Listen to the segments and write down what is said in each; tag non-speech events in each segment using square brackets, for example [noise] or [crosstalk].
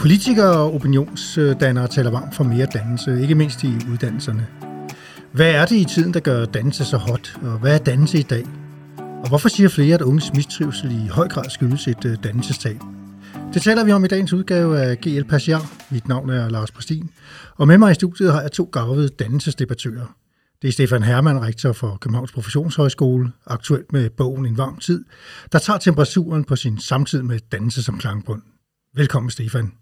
Politikere og opinionsdannere taler varmt for mere dannelse, ikke mindst i uddannelserne. Hvad er det i tiden, der gør dannelse så hot, og hvad er dannelse i dag? Og hvorfor siger flere, at unges mistrivsel i høj grad skyldes et øh, dannelsestab? Det taler vi om i dagens udgave af GL Passiar. Mit navn er Lars Præstin, og med mig i studiet har jeg to gavede dannelsesdebattører. Det er Stefan Hermann, rektor for Københavns Professionshøjskole, aktuelt med bogen En varm tid, der tager temperaturen på sin samtid med dannelse som klangbund. Velkommen, Stefan.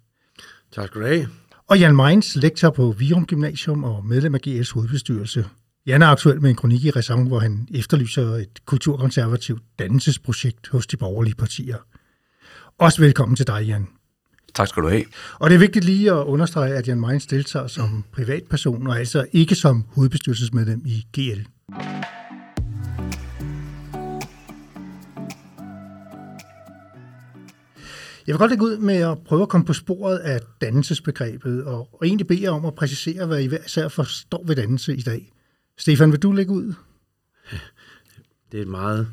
Tak skal du have. Og Jan Meins, lektor på Virum Gymnasium og medlem af GL's hovedbestyrelse. Jan er aktuel med en kronik i Ræson, hvor han efterlyser et kulturkonservativt dannelsesprojekt hos de borgerlige partier. Også velkommen til dig, Jan. Tak skal du have. Og det er vigtigt lige at understrege, at Jan Meins deltager som privatperson, og altså ikke som hovedbestyrelsesmedlem i GL. Jeg vil godt lægge ud med at prøve at komme på sporet af dannelsesbegrebet, og, og egentlig bede jer om at præcisere, hvad I hver især forstår ved dannelse i dag. Stefan, vil du lægge ud? Det er et meget,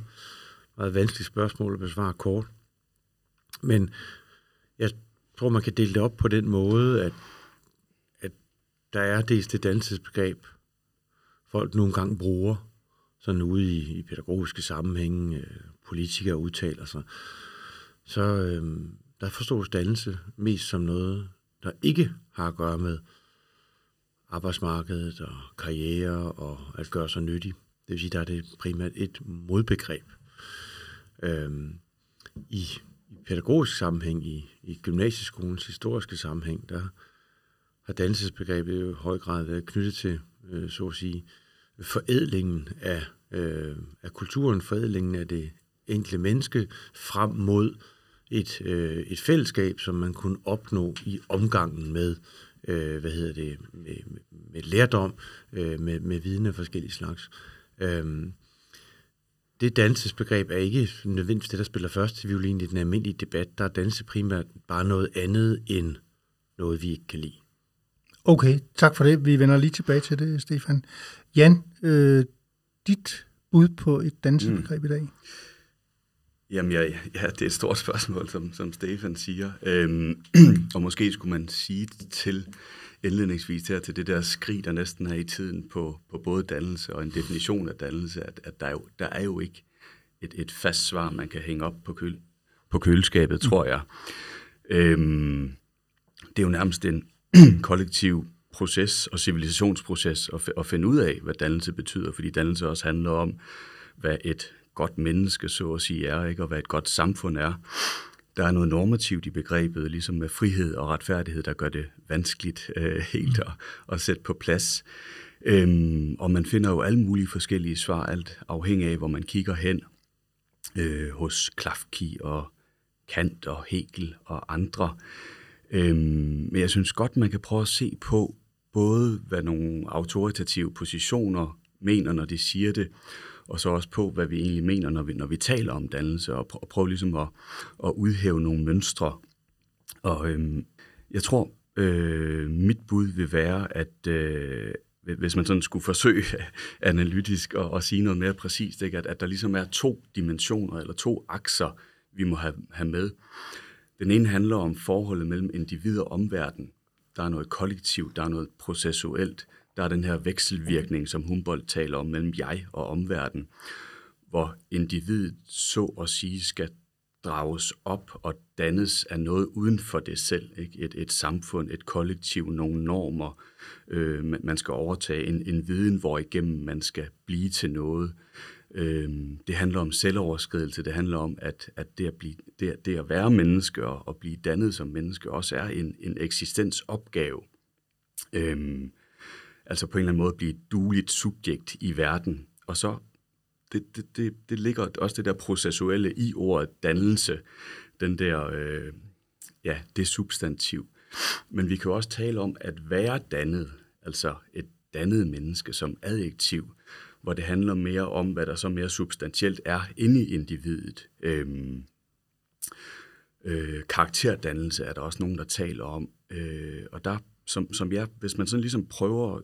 meget vanskeligt spørgsmål at besvare kort. Men jeg tror, man kan dele det op på den måde, at, at der er dels det dannelsesbegreb, folk nogle gange bruger, sådan ude i, i pædagogiske sammenhænge, øh, politikere udtaler sig, så øh, der forstås dannelse mest som noget, der ikke har at gøre med arbejdsmarkedet og karriere og at gøre sig nyttig. Det vil sige, der er det primært et modbegreb. Øhm, i, I pædagogisk sammenhæng, i, i gymnasieskolens historiske sammenhæng, der har dannelsesbegrebet jo i høj grad været knyttet til, øh, så at sige, forædlingen af, øh, af kulturen, forædlingen af det enkelte menneske frem mod et, øh, et fællesskab, som man kunne opnå i omgangen med, øh, hvad hedder det, med, med lærdom, øh, med, med viden af forskellige slags. Øh, det dansesbegreb er ikke nødvendigvis det, der spiller først til violin i den almindelige debat. Der er danse primært bare noget andet end noget, vi ikke kan lide. Okay, tak for det. Vi vender lige tilbage til det, Stefan. Jan, øh, dit bud på et dansesbegreb mm. i dag? Jamen ja, ja, det er et stort spørgsmål, som, som Stefan siger. Øhm, og måske skulle man sige til indledningsvis her til det der skrig, der næsten er i tiden på, på både dannelse og en definition af dannelse, at, at der, er jo, der er jo ikke et, et fast svar, man kan hænge op på, køl, på køleskabet, tror jeg. Øhm, det er jo nærmest en [clears throat] kollektiv proces og civilisationsproces at, at finde ud af, hvad dannelse betyder, fordi dannelse også handler om, hvad et godt menneske, så at sige, er, ikke? og hvad et godt samfund er. Der er noget normativt i begrebet, ligesom med frihed og retfærdighed, der gør det vanskeligt øh, helt at, at sætte på plads. Øhm, og man finder jo alle mulige forskellige svar, alt afhængig af, hvor man kigger hen øh, hos Klafki og Kant og Hegel og andre. Øhm, men jeg synes godt, man kan prøve at se på både, hvad nogle autoritative positioner mener, når de siger det, og så også på, hvad vi egentlig mener, når vi, når vi taler om dannelse, og, pr- og prøve ligesom at, at udhæve nogle mønstre. Og øhm, jeg tror, øh, mit bud vil være, at øh, hvis man sådan skulle forsøge [laughs] analytisk at, at sige noget mere præcist, ikke? At, at der ligesom er to dimensioner eller to akser, vi må have, have med. Den ene handler om forholdet mellem individ og omverden. Der er noget kollektivt, der er noget processuelt, der er den her vekselvirkning, som Humboldt taler om mellem jeg og omverden, hvor individet så at sige skal drages op og dannes af noget uden for det selv. Ikke? Et, et samfund, et kollektiv, nogle normer. Øh, man skal overtage en, en viden, hvor igennem man skal blive til noget. Øh, det handler om selvoverskridelse. Det handler om, at, at det, at blive, det, det at være menneske og, og blive dannet som menneske også er en, en eksistensopgave. Øh, altså på en eller anden måde blive et dueligt subjekt i verden. Og så, det, det, det, det ligger også det der processuelle i ordet dannelse, den der, øh, ja, det substantiv. Men vi kan også tale om at være dannet, altså et dannet menneske som adjektiv, hvor det handler mere om, hvad der så mere substantielt er inde i individet. Øhm, øh, karakterdannelse er der også nogen, der taler om, øh, og der som, som jeg, hvis man sådan ligesom prøver,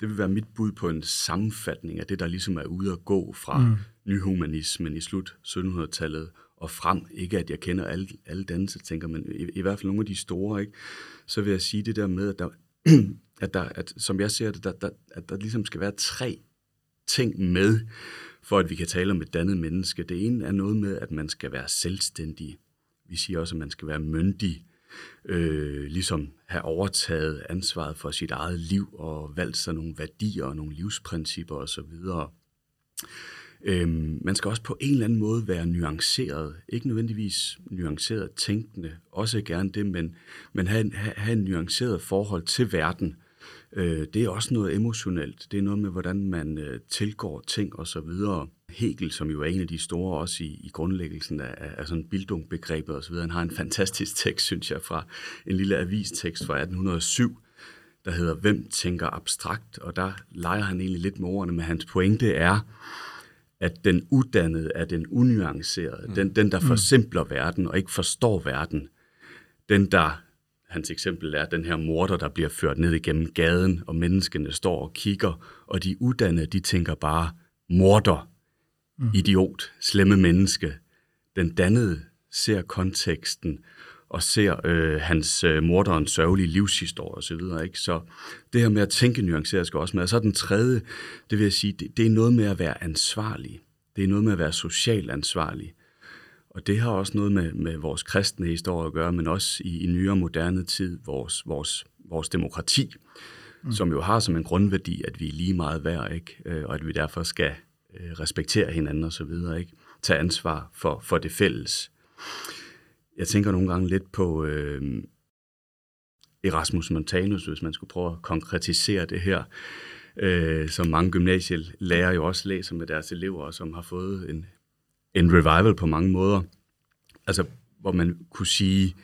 det vil være mit bud på en sammenfatning af det, der ligesom er ude at gå fra mm. nyhumanismen i slut 1700-tallet og frem. Ikke at jeg kender alle, alle tænker, men i, i hvert fald nogle af de store, ikke? så vil jeg sige det der med, at, der, [clears throat] at, der, at som jeg ser det, der, der, at der ligesom skal være tre ting med, for at vi kan tale om et dannet menneske. Det ene er noget med, at man skal være selvstændig. Vi siger også, at man skal være myndig, øh, ligesom have overtaget ansvaret for sit eget liv og valgt sig nogle værdier og nogle livsprincipper osv. Øhm, man skal også på en eller anden måde være nuanceret. Ikke nødvendigvis nuanceret tænkende, også gerne det, men, men have, have, have en nuanceret forhold til verden. Øh, det er også noget emotionelt. Det er noget med, hvordan man øh, tilgår ting og så videre. Hegel, som jo er en af de store også i, i grundlæggelsen af, af sådan Bildung-begrebet og så videre, han har en fantastisk tekst, synes jeg, fra en lille avistekst fra 1807, der hedder Hvem tænker abstrakt? Og der leger han egentlig lidt med ordene, men hans pointe er, at den uddannede er den unuancerede, mm. den, den der mm. forsimpler mm. verden og ikke forstår verden, den der, hans eksempel er den her morder, der bliver ført ned igennem gaden, og menneskene står og kigger, og de uddannede, de tænker bare, morder, mm. idiot, slemme menneske. Den dannede ser konteksten, og ser øh, hans øh, morderens sørgelige livshistorie osv. Så, ikke? så det her med at tænke nuanceret skal også med. Og så den tredje, det vil jeg sige, det, det er noget med at være ansvarlig. Det er noget med at være socialt ansvarlig. Og det har også noget med, med vores kristne historie at gøre, men også i, i nyere moderne tid, vores, vores, vores demokrati, mm. som jo har som en grundværdi, at vi er lige meget værd, ikke? Øh, og at vi derfor skal øh, respektere hinanden og så videre, ikke? tage ansvar for, for det fælles. Jeg tænker nogle gange lidt på øh, Erasmus Montanus, hvis man skulle prøve at konkretisere det her, øh, som mange gymnasielærer jo også læser med deres elever, som har fået en, en revival på mange måder. Altså, hvor man kunne sige,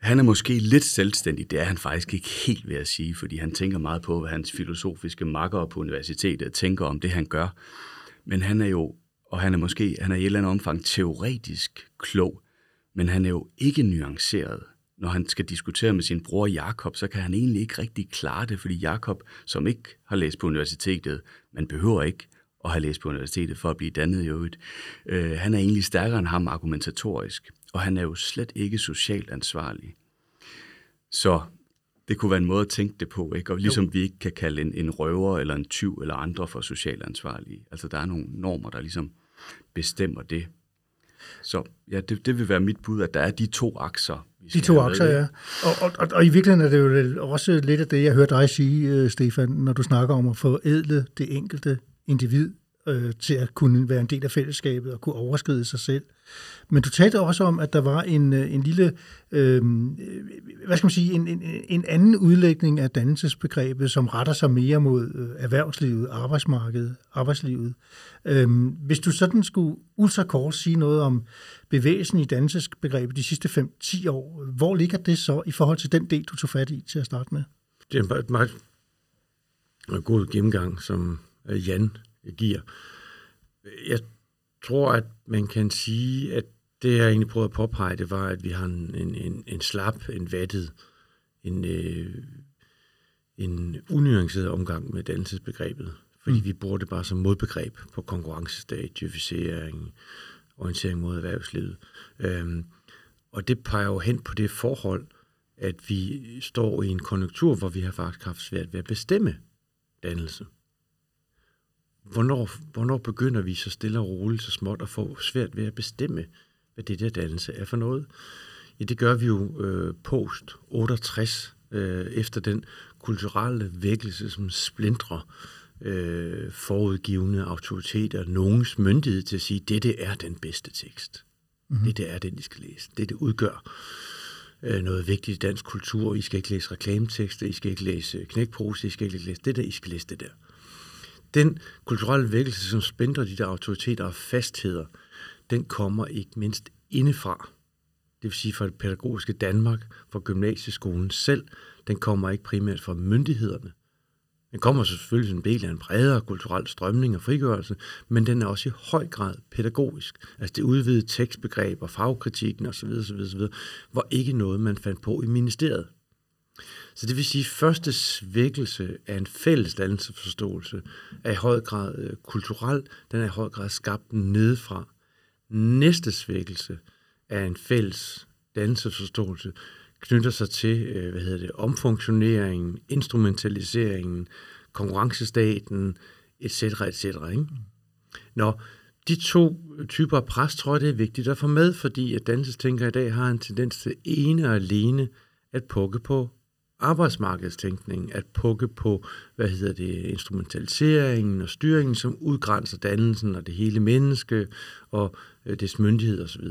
han er måske lidt selvstændig, det er han faktisk ikke helt ved at sige, fordi han tænker meget på, hvad hans filosofiske makker på universitetet tænker om det, han gør. Men han er jo, og han er måske, han er i et eller andet omfang teoretisk klog, men han er jo ikke nuanceret. Når han skal diskutere med sin bror Jakob, så kan han egentlig ikke rigtig klare det, fordi Jakob, som ikke har læst på universitetet, man behøver ikke at have læst på universitetet for at blive dannet i øvrigt, øh, han er egentlig stærkere end ham argumentatorisk, og han er jo slet ikke socialt ansvarlig. Så det kunne være en måde at tænke det på, ikke? Og ligesom jo. vi ikke kan kalde en, en røver eller en tyv eller andre for socialt ansvarlige. Altså der er nogle normer, der ligesom bestemmer det. Så ja, det, det vil være mit bud, at der er de to akser. De to akser, ja. Og, og, og, og i virkeligheden er det jo også lidt af det, jeg hørte dig sige, uh, Stefan, når du snakker om at forædle det enkelte individ øh, til at kunne være en del af fællesskabet og kunne overskride sig selv. Men du talte også om, at der var en, øh, en lille, øh, hvad skal man sige, en, en, en anden udlægning af dannelsesbegrebet, som retter sig mere mod øh, erhvervslivet, arbejdsmarkedet, arbejdslivet. Øh, hvis du sådan skulle ultrakort sige noget om bevægelsen i dannelsesbegrebet de sidste 5-10 år, hvor ligger det så i forhold til den del, du tog fat i til at starte med? Det er en meget god gennemgang, som øh, Jan giver. Jeg tror, at man kan sige, at det, jeg egentlig prøvede at påpege, det var, at vi har en, en, en, en slap, en vattet, en, øh, en unuanceret omgang med dannelsesbegrebet. Fordi mm. vi bruger det bare som modbegreb på konkurrencestat, djøfisering, orientering mod erhvervslivet. Øhm, og det peger jo hen på det forhold, at vi står i en konjunktur, hvor vi har faktisk haft svært ved at bestemme dannelse hvornår, hvornår begynder vi så stille og roligt, så småt at få svært ved at bestemme, hvad det der dannelse er for noget? Ja, det gør vi jo øh, post 68, øh, efter den kulturelle vækkelse, som splindrer øh, forudgivende autoriteter, nogens myndighed til at sige, dette er den bedste tekst. Mm-hmm. Dette er den, I skal læse. Dette udgør øh, noget vigtigt i dansk kultur. I skal ikke læse reklametekster, I skal ikke læse knækpose, I skal ikke læse det der, I skal læse det der den kulturelle vækkelse, som spænder de der autoriteter og fastheder, den kommer ikke mindst indefra. Det vil sige fra det pædagogiske Danmark, fra gymnasieskolen selv. Den kommer ikke primært fra myndighederne. Den kommer selvfølgelig som en del af en bredere kulturel strømning og frigørelse, men den er også i høj grad pædagogisk. Altså det udvidede tekstbegreb og fagkritikken osv., osv., osv., var ikke noget, man fandt på i ministeriet. Så det vil sige, at første svækkelse af en fælles dannelsesforståelse er i høj grad øh, kulturel, den er i høj grad skabt nedefra. næste svækkelse af en fælles dannelsesforståelse knytter sig til, øh, hvad hedder det, omfunktioneringen, instrumentaliseringen, konkurrencestaten, etc. etc. Ikke? Nå, de to typer af pres, tror jeg, det er vigtigt at få med, fordi at dansestænkere i dag har en tendens til ene og alene at pukke på arbejdsmarkedstænkning, at pukke på, hvad hedder det, instrumentaliseringen og styringen, som udgrænser dannelsen og det hele menneske og øh, dets myndighed osv.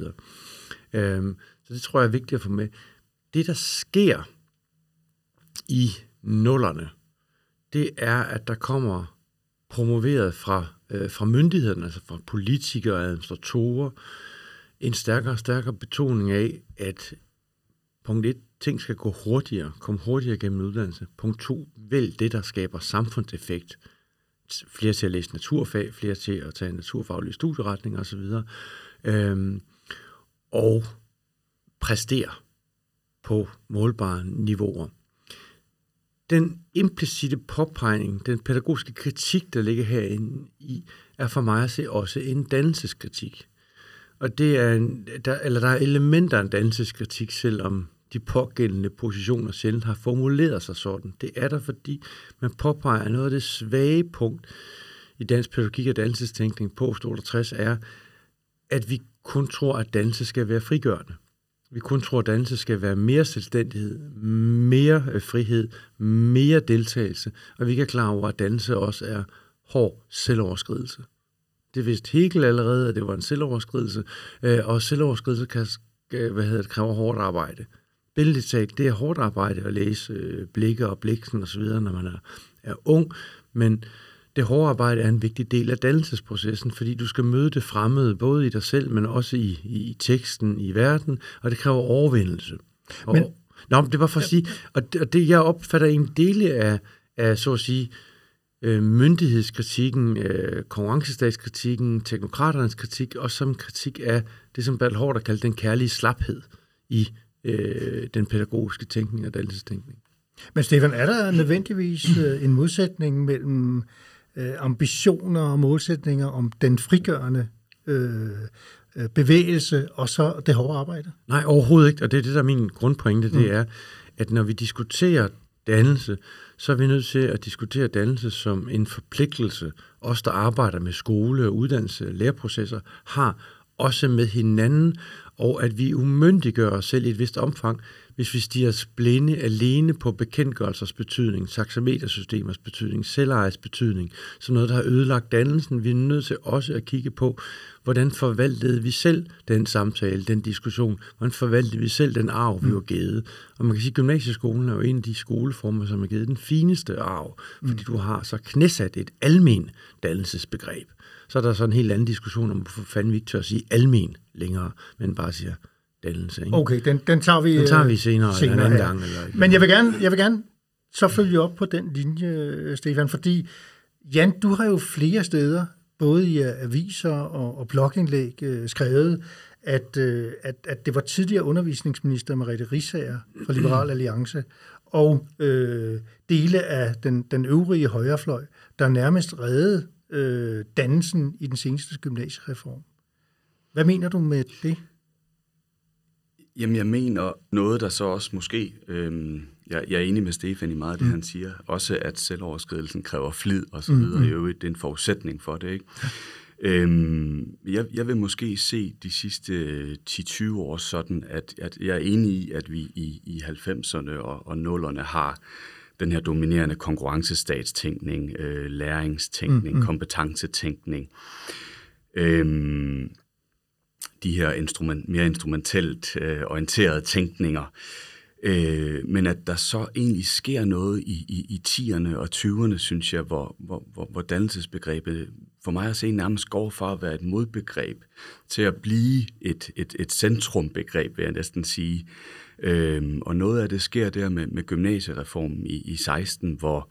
Øhm, så det tror jeg er vigtigt at få med. Det, der sker i nullerne, det er, at der kommer promoveret fra, øh, fra myndighederne, altså fra politikere og administratorer, en stærkere og stærkere betoning af, at punkt 1, ting skal gå hurtigere, komme hurtigere gennem uddannelse. Punkt to, vælg det, der skaber samfundseffekt. Flere til at læse naturfag, flere til at tage naturfaglige studieretninger osv. Øhm, og præstere på målbare niveauer. Den implicite påpegning, den pædagogiske kritik, der ligger herinde i, er for mig at se også en dannelseskritik. Og det er en, der, eller der er elementer af en dannelseskritik, selvom de pågældende positioner sjældent har formuleret sig sådan. Det er der, fordi man påpeger noget af det svage punkt i dansk pædagogik og dannelsestænkning på 68 er, at vi kun tror, at dannelse skal være frigørende. Vi kun tror, at dannelse skal være mere selvstændighed, mere øh, frihed, mere deltagelse, og vi kan klar over, at dannelse også er hård selvoverskridelse. Det vidste Hegel allerede, at det var en selvoverskridelse, øh, og selvoverskridelse kan, øh, hvad hedder det, kræver hårdt arbejde. Billedligt talt, det er hårdt arbejde at læse øh, blikke og bliksen osv., når man er, er ung, men det hårde arbejde er en vigtig del af dannelsesprocessen, fordi du skal møde det fremmede, både i dig selv, men også i, i teksten, i verden, og det kræver overvindelse. Og, men, nå, det var for at sige, og det, og det jeg opfatter en del af, af så at sige, øh, myndighedskritikken, øh, konkurrencestatskritikken, teknokraternes kritik, og som kritik af det, som Bertel Hård har kaldt den kærlige slaphed i øh, den pædagogiske tænkning og dannelsestænkning. Men Stefan, er der nødvendigvis [clears throat] øh, en modsætning mellem øh, ambitioner og målsætninger om den frigørende øh, øh, bevægelse og så det hårde arbejde? Nej, overhovedet ikke, og det er det, der er min grundpointe, det mm. er, at når vi diskuterer dannelse, så er vi nødt til at diskutere dannelse som en forpligtelse. Os, der arbejder med skole og uddannelse, læreprocesser, har også med hinanden, og at vi umyndiggør os selv i et vist omfang, hvis vi stiger os blinde alene på bekendtgørelsers betydning, taxametersystemers betydning, selvejes betydning, som noget, der har ødelagt dannelsen. Vi er nødt til også at kigge på, hvordan forvaltede vi selv den samtale, den diskussion, hvordan forvaltede vi selv den arv, vi var givet. Og man kan sige, at gymnasieskolen er jo en af de skoleformer, som er givet den fineste arv, fordi du har så knæsat et almen dannelsesbegreb. Så er der så en helt anden diskussion om, hvorfor fanden vi ikke tør at sige almen længere, men bare siger dannelse. Ikke? Okay, den, den tager vi, den tager vi senere, senere en anden ja. gang. Eller, men jeg vil, gerne, jeg vil gerne så følge op på den linje, Stefan, fordi Jan, du har jo flere steder, både i aviser og, og blogindlæg, øh, skrevet, at, øh, at, at det var tidligere undervisningsminister Mariette Risager fra Liberal Alliance og øh, dele af den, den øvrige højrefløj, der nærmest reddede øh, dannelsen i den seneste gymnasiereform. Hvad mener du med det? Jamen, jeg mener noget, der så også måske, øhm, jeg, jeg er enig med Stefan i meget af det, mm. han siger, også at selvoverskridelsen kræver flid og så videre, mm. jo, det er en forudsætning for det, ikke? Øhm, jeg, jeg vil måske se de sidste 10-20 år sådan, at, at jeg er enig i, at vi i, i 90'erne og, og 0'erne har den her dominerende konkurrencestatstænkning, øh, læringstænkning, mm, mm. kompetencetænkning. Øhm, de her instrument, mere instrumentelt øh, orienterede tænkninger. Øh, men at der så egentlig sker noget i, i, i 10'erne og 20'erne, synes jeg, hvor, hvor, hvor, hvor dannelsesbegrebet for mig at se nærmest går fra at være et modbegreb til at blive et, et, et centrumbegreb, vil jeg næsten sige. Øhm, og noget af det sker der med, med gymnasiereformen i, i 16, hvor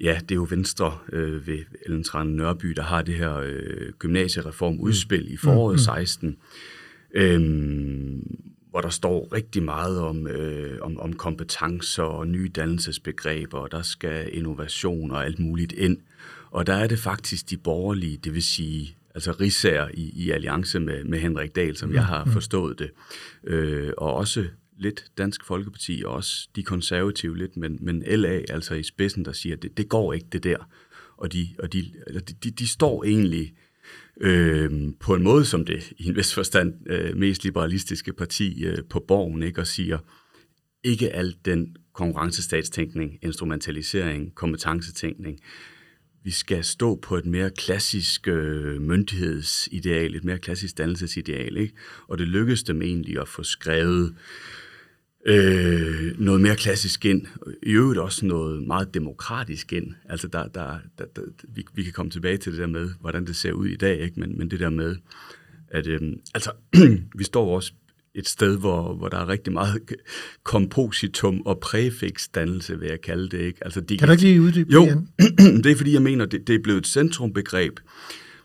ja, det er jo Venstre øh, ved Ellen Trane Nørby, der har det her øh, gymnasiereformudspil mm. i foråret mm. 16, øhm, hvor der står rigtig meget om, øh, om, om kompetencer og nye dannelsesbegreber, og der skal innovation og alt muligt ind. Og der er det faktisk de borgerlige, det vil sige altså risager i, i alliance med, med Henrik Dahl, som jeg har forstået det. Øh, og også lidt Dansk Folkeparti, og også de konservative lidt, men, men LA altså i spidsen, der siger, det, det går ikke det der. Og de, og de, de, de står egentlig øh, på en måde som det i en vis forstand øh, mest liberalistiske parti øh, på borgen, ikke? og siger, ikke alt den konkurrencestatstænkning, instrumentalisering, kompetencetænkning, vi skal stå på et mere klassisk øh, myndighedsideal, et mere klassisk dannelsesideal, ikke? Og det lykkedes dem egentlig at få skrevet øh, noget mere klassisk ind, i øvrigt også noget meget demokratisk ind. Altså der, der, der, der vi, vi kan komme tilbage til det der med, hvordan det ser ud i dag, ikke? Men, men det der med, at øh, altså, [clears throat] vi står også et sted, hvor, hvor der er rigtig meget kompositum og præfiksdannelse, vil jeg kalde det. Ikke? Altså, de, kan du ikke lige uddybe Jo, det [clears throat] er fordi, jeg mener, det, det er blevet et centrumbegreb,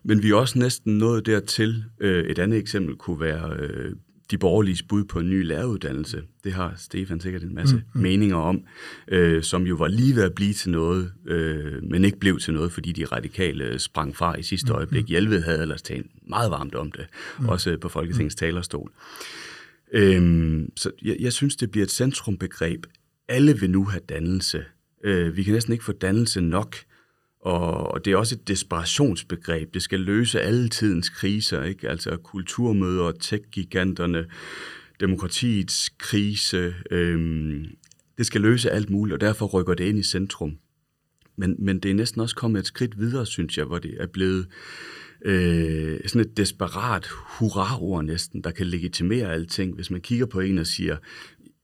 men vi er også næsten nået dertil. Øh, et andet eksempel kunne være øh, de borgerlige bud på en ny læreruddannelse. Det har Stefan sikkert en masse mm, mm. meninger om, øh, som jo var lige ved at blive til noget, øh, men ikke blev til noget, fordi de radikale sprang fra i sidste mm, øjeblik. Mm. Hjelved havde ellers talt meget varmt om det, mm. også på Folketingets mm. talerstol. Øhm, så jeg, jeg synes, det bliver et centrumbegreb. Alle vil nu have dannelse. Øh, vi kan næsten ikke få dannelse nok. Og, det er også et desperationsbegreb. Det skal løse alle tidens kriser, ikke? Altså kulturmøder, tech-giganterne, demokratiets krise. Øhm, det skal løse alt muligt, og derfor rykker det ind i centrum. Men, men det er næsten også kommet et skridt videre, synes jeg, hvor det er blevet øh, sådan et desperat hurra-ord næsten, der kan legitimere alting. Hvis man kigger på en og siger,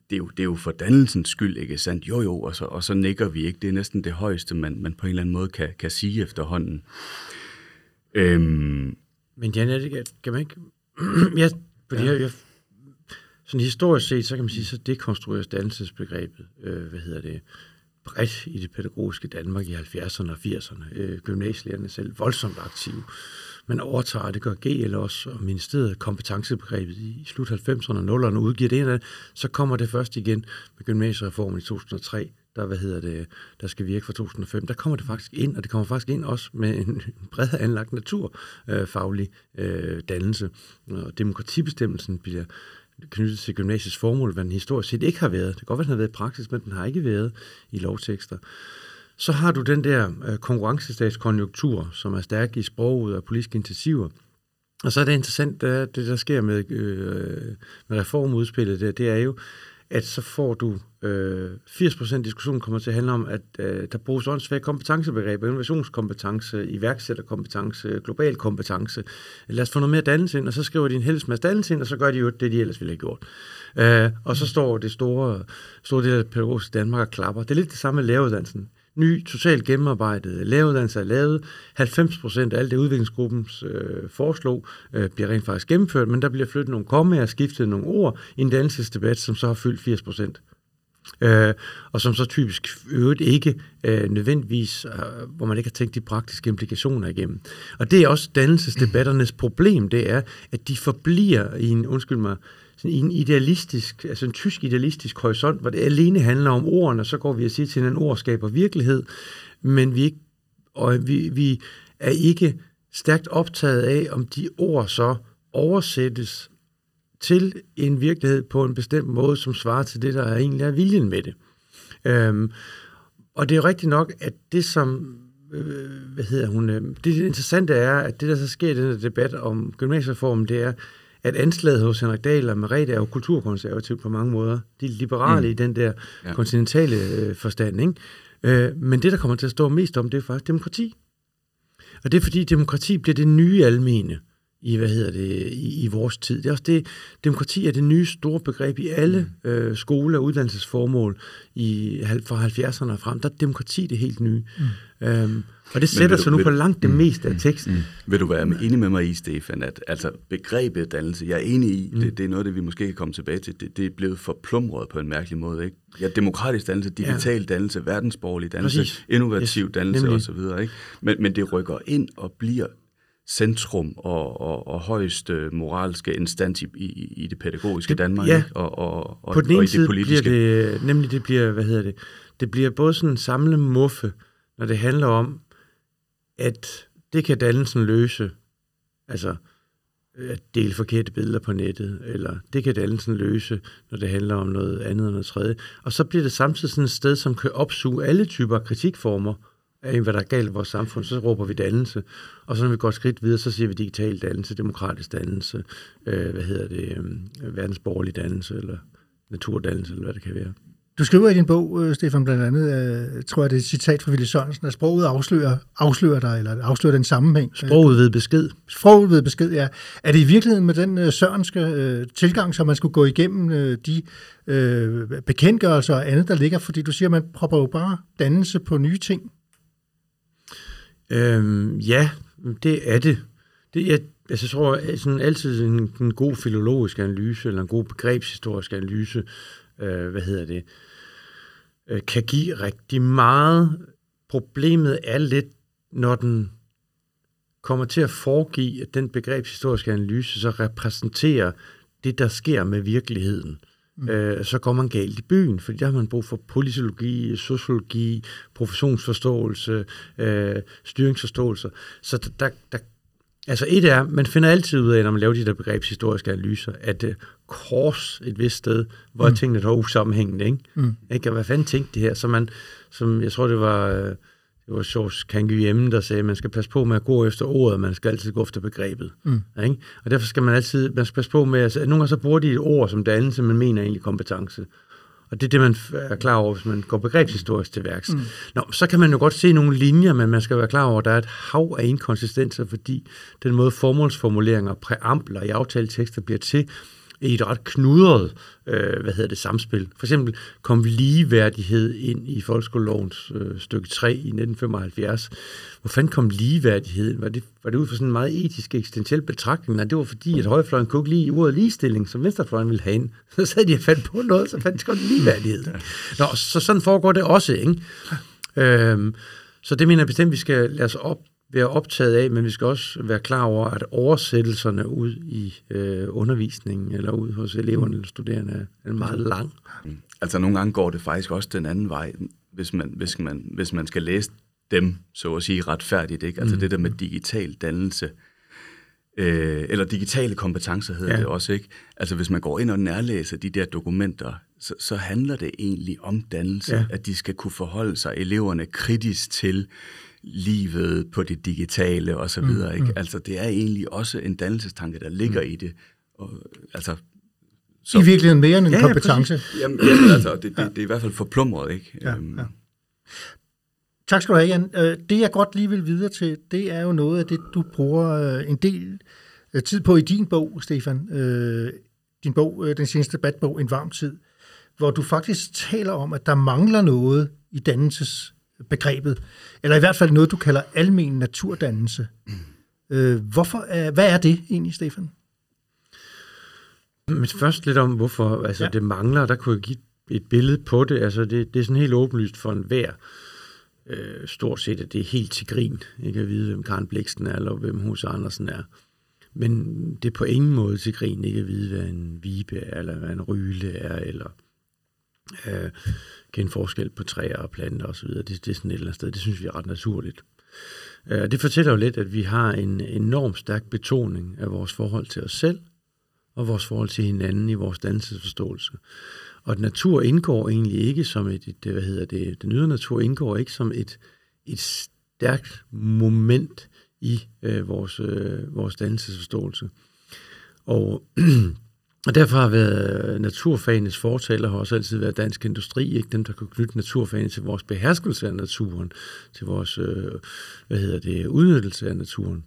det er jo, det er jo for dannelsens skyld, ikke sandt? Jo, jo, og så, og så nikker vi ikke. Det er næsten det højeste, man, man på en eller anden måde kan, kan sige efterhånden. Øhm. Men Jan, kan man ikke... [clears throat] ja, fordi ja. jeg, jeg, sådan historisk set, så kan man sige, så dekonstrueres dannelsesbegrebet, øh, hvad hedder det, bredt i det pædagogiske Danmark i 70'erne og 80'erne. Øh, gymnasielærerne selv voldsomt aktive. Man overtager, det gør GL også, og ministeriet kompetencebegrebet i slut 90'erne og 0'erne udgiver det af, så kommer det først igen med gymnasiereformen i 2003, der, hvad hedder det, der skal virke fra 2005, der kommer det faktisk ind, og det kommer faktisk ind også med en bredere anlagt naturfaglig øh, øh, dannelse. Og demokratibestemmelsen bliver knyttet til gymnasiets formål, hvad den historisk set ikke har været. Det kan godt være, den har været i praksis, men den har ikke været i lovtekster. Så har du den der øh, konkurrencestatskonjunktur, som er stærk i sproget og politiske initiativer. Og så er det interessant, det, det der sker med, øh, med reformudspillet, det, det er jo, at så får du øh, 80% diskussion kommer til at handle om, at øh, der bruges åndssvage kompetencebegreber, innovationskompetence, iværksætterkompetence, global kompetence. Lad os få noget mere dannelse ind, og så skriver de en helst masse dannelse ind, og så gør de jo det, de ellers ville have gjort. Øh, og så står det store, store del af pædagogisk Danmark og klapper. Det er lidt det samme med læreruddannelsen ny, totalt gennemarbejdet læreruddannelse er lavet. 90 procent af alt det udviklingsgruppens øh, foreslog øh, bliver rent faktisk gennemført, men der bliver flyttet nogle kommaer og skiftet nogle ord i en dannelsesdebat, som så har fyldt 80 procent. Øh, og som så typisk øvrigt ikke øh, nødvendigvis, øh, hvor man ikke har tænkt de praktiske implikationer igennem. Og det er også dannelsesdebatternes problem, det er, at de forbliver i en, undskyld mig, sådan en idealistisk, altså en tysk idealistisk horisont, hvor det alene handler om ordene, og så går vi og siger til en ord skaber virkelighed, men vi, ikke, og vi, vi er ikke stærkt optaget af, om de ord så oversættes til en virkelighed på en bestemt måde, som svarer til det, der er egentlig er viljen med det. Øhm, og det er jo rigtigt nok, at det som, øh, hvad hedder hun, øh, det interessante er, at det, der så sker i den her debat om gymnasiereformen, det er, at anslaget hos Henrik Dahl og Merete er jo kulturkonservativt på mange måder. De er liberale mm. i den der ja. kontinentale øh, forstand. Ikke? Øh, men det, der kommer til at stå mest om, det er faktisk demokrati. Og det er fordi, demokrati bliver det nye almene i, hvad hedder det, i, i vores tid. Det er også det, demokrati er det nye store begreb i alle mm. øh, skole- og uddannelsesformål i, fra 70'erne og frem. Der er demokrati det helt nye. Mm. Øhm, og det sætter sig nu på langt det mm, meste af mm, teksten. Mm, mm. Vil du være enig med mig i, Stefan, at altså, begrebet dannelse, jeg er enig i, mm. det, det er noget, det vi måske kan komme tilbage til, det, det er blevet forplumret på en mærkelig måde. Ikke? Ja, demokratisk dannelse, digital ja. dannelse, verdensborgerlig dannelse, Præcis. innovativ yes. dannelse osv. Ikke? Men, men det rykker ind og bliver centrum og, og, og højeste moralske instans i, i, i det pædagogiske det, Danmark, ja. Og, og, og, på den ene og i det politiske. Bliver det, nemlig det bliver, hvad hedder det, det bliver både sådan en samle muffe, når det handler om, at det kan dannelsen løse Altså, at dele forkerte billeder på nettet, eller det kan dannelsen løse, når det handler om noget andet og noget tredje. Og så bliver det samtidig sådan et sted, som kan opsuge alle typer kritikformer af, hvad der er galt i vores samfund. Så råber vi dannelse, og så når vi går et skridt videre, så siger vi digital dannelse, demokratisk dannelse, øh, hvad hedder det, øh, verdensborgerlig dannelse, eller naturdannelse, eller hvad det kan være. Du skriver i din bog, øh, Stefan, blandt andet, øh, tror jeg, det er et citat fra Ville Sørensen, at sproget afslører, afslører dig, eller afslører den sammenhæng. Sproget ved besked. Sproget ved besked, ja. Er det i virkeligheden med den øh, sørenske øh, tilgang, som man skulle gå igennem øh, de øh, bekendtgørelser og andet, der ligger? Fordi du siger, at man propper jo bare dannelse på nye ting. Øhm, ja, det er det. det jeg, altså, jeg tror, sådan altid en, en god filologisk analyse, eller en god begrebshistorisk analyse, øh, hvad hedder det, øh, kan give rigtig meget. Problemet er lidt, når den kommer til at foregive, at den begrebshistoriske analyse så repræsenterer det, der sker med virkeligheden. Mm. Øh, så går man galt i byen, fordi der har man brug for politologi, sociologi, professionsforståelse, øh, styringsforståelse. Så der, der, der Altså et er, man finder altid ud af, når man laver de der begrebshistoriske analyser, at uh, kors et vist sted, hvor mm. tingene er usammenhængende, ikke? Mm. ikke? Og hvad fanden tænkte det her? Så man, som jeg tror, det var, øh, det var Georges Canguilhem, der sagde, at man skal passe på med at gå efter ordet, man skal altid gå efter begrebet. Mm. Ikke? Og derfor skal man altid, man skal passe på med, altså, nogle gange så bruger de et ord som dannelse, man mener egentlig kompetence. Og det er det, man er klar over, hvis man går begrebshistorisk til værks. Mm. Nå, så kan man jo godt se nogle linjer, men man skal være klar over, at der er et hav af inkonsistenser, fordi den måde formålsformuleringer og præambler i aftaletekster bliver til, i et ret knudret øh, hvad hedder det, samspil. For eksempel kom ligeværdighed ind i folkeskolelovens øh, stykke 3 i 1975. Hvor fanden kom ligeværdighed? Var det, var det ud fra sådan en meget etisk eksistentiel betragtning? Nej, det var fordi, at højrefløjen kunne ikke lide ordet ligestilling, som venstrefløjen ville have ind. Så sad de og fandt på noget, så fandt de godt ligeværdighed. Nå, så sådan foregår det også, ikke? Øhm, så det mener jeg bestemt, vi skal lade os op være optaget af, men vi skal også være klar over, at oversættelserne ud i øh, undervisningen eller ud hos eleverne eller studerende er meget lang. Mm. Altså nogle gange går det faktisk også den anden vej, hvis man, hvis man, hvis man skal læse dem, så at sige, retfærdigt. Ikke? Altså mm. det der med digital dannelse, øh, eller digitale kompetencer hedder ja. det også. ikke. Altså hvis man går ind og nærlæser de der dokumenter, så, så handler det egentlig om dannelse, ja. at de skal kunne forholde sig eleverne kritisk til livet på det digitale og så mm, videre. Ikke? Mm. Altså, det er egentlig også en dannelsestanke, der ligger mm. i det. Og, altså, så, I virkeligheden mere end en ja, kompetence. Ja, Jamen, jamen, altså, det, det, det er i hvert fald forplumret, ikke? Ja, øhm. ja. Tak skal du have, Jan. Øh, det, jeg godt lige vil videre til, det er jo noget af det, du bruger øh, en del øh, tid på i din bog, Stefan. Din bog, den seneste debatbog, En varm tid, hvor du faktisk taler om, at der mangler noget i dannelses begrebet, eller i hvert fald noget, du kalder almen naturdannelse. Øh, hvorfor er, hvad er det egentlig, Stefan? Men først lidt om, hvorfor altså, ja. det mangler. Der kunne jeg give et billede på det. Altså, det, det er sådan helt åbenlyst for en hver. Øh, stort set, at det er helt til grin. Ikke at vide, hvem Karen Bliksen er, eller hvem Hus Andersen er. Men det er på ingen måde til grin ikke at vide, hvad en vibe er, eller hvad en ryle er, eller øh, kende forskel på træer og planter osv. Det, det er sådan et eller andet sted. Det synes vi er ret naturligt. Øh, det fortæller jo lidt, at vi har en enorm stærk betoning af vores forhold til os selv og vores forhold til hinanden i vores dannelsesforståelse. Og at natur indgår egentlig ikke som et, et hvad hedder det, den ydre natur indgår ikke som et, et stærkt moment i øh, vores, øh, vores dannelsesforståelse. Og [clears throat] Og derfor har været øh, naturfagenes fortaler har også altid været dansk industri, ikke dem, der kunne knytte naturfagene til vores beherskelse af naturen, til vores øh, hvad hedder det, udnyttelse af naturen.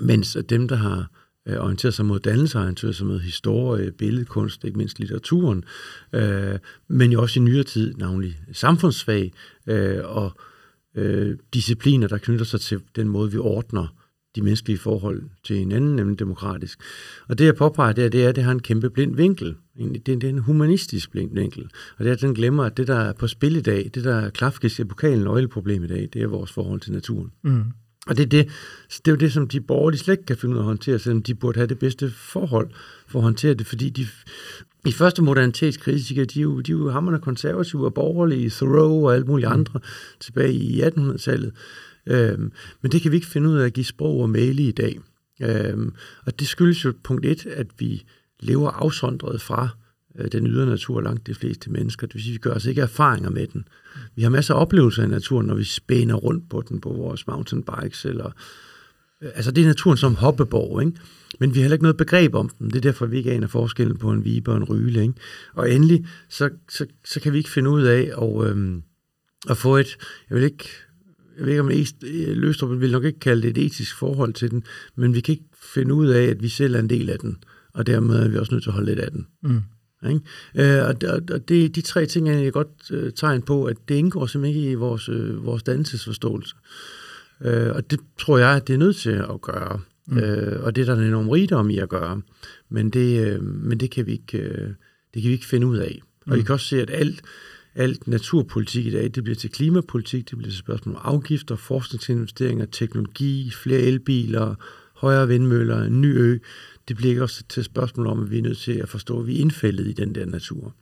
Mens dem, der har øh, orienteret sig mod dannelse, orienteret sig mod historie, billedkunst, ikke mindst litteraturen, øh, men jo også i nyere tid, navnlig samfundsfag øh, og øh, discipliner, der knytter sig til den måde, vi ordner de menneskelige forhold til hinanden, nemlig demokratisk. Og det, jeg påpeger, det er, det er, at det har en kæmpe blind vinkel. Det, er en humanistisk blind vinkel. Og det er, at den glemmer, at det, der er på spil i dag, det, der er klafkisk i pokalen nøgleproblem i dag, det er vores forhold til naturen. Mm. Og det er, det, det er jo det, som de borgerlige slet ikke kan finde ud af at håndtere, selvom de burde have det bedste forhold for at håndtere det, fordi de, i første modernitetskritikere, de er jo, de er jo hammerne konservative og borgerlige, Thoreau og alt muligt mm. andre tilbage i 1800-tallet. Øhm, men det kan vi ikke finde ud af at give sprog og mail i dag. Øhm, og det skyldes jo punkt et, at vi lever afsondret fra øh, den ydre natur langt de fleste mennesker. Det vil sige, at vi gør os ikke erfaringer med den. Vi har masser af oplevelser i naturen, når vi spænder rundt på den på vores mountainbikes. Eller, øh, altså det er naturen som hoppeborg, ikke? men vi har heller ikke noget begreb om den. Det er derfor, vi ikke aner forskellen på en vibe og en ryle. Ikke? Og endelig, så, så, så kan vi ikke finde ud af at, øhm, at få et, jeg vil ikke jeg ved ikke, om Løstrup vil nok ikke kalde det et etisk forhold til den, men vi kan ikke finde ud af, at vi selv er en del af den, og dermed er vi også nødt til at holde lidt af den. Mm. Ikke? Øh, og og det, de tre ting er et godt øh, tegn på, at det indgår simpelthen ikke i vores, øh, vores dannelsesforståelse. Øh, og det tror jeg, at det er nødt til at gøre. Mm. Øh, og det er der en enorm rigdom i at gøre. Men det, øh, men det, kan vi ikke, øh, det kan vi ikke finde ud af. Og mm. I kan også se, at alt, alt naturpolitik i dag, det bliver til klimapolitik, det bliver til spørgsmål om afgifter, forskningsinvesteringer, teknologi, flere elbiler, højere vindmøller, en ny ø. Det bliver ikke også til spørgsmål om, at vi er nødt til at forstå, at vi er indfældet i den der natur.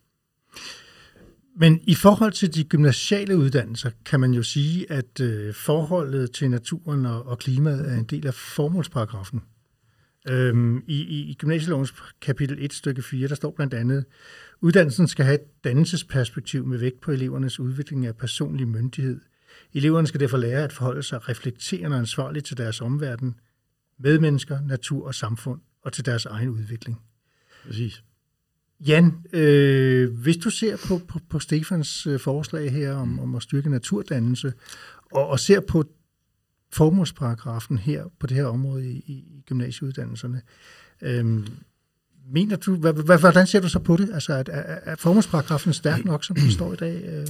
Men i forhold til de gymnasiale uddannelser, kan man jo sige, at øh, forholdet til naturen og, og klimaet er en del af formålsparagrafen. Øhm, i, i, I gymnasielovens kapitel 1, stykke 4, der står blandt andet, uddannelsen skal have et dannelsesperspektiv med vægt på elevernes udvikling af personlig myndighed. Eleverne skal derfor lære at forholde sig reflekterende og ansvarligt til deres omverden, medmennesker, natur og samfund, og til deres egen udvikling. Præcis. Jan, øh, hvis du ser på, på, på Stefans øh, forslag her om, om at styrke naturdannelse, og, og ser på formålsparagrafen her på det her område i, i gymnasieuddannelserne, øh, mener du, hvad, hvordan ser du så på det? Altså, er, er, er formålsparagrafen stærk nok, som den står i dag? Øh?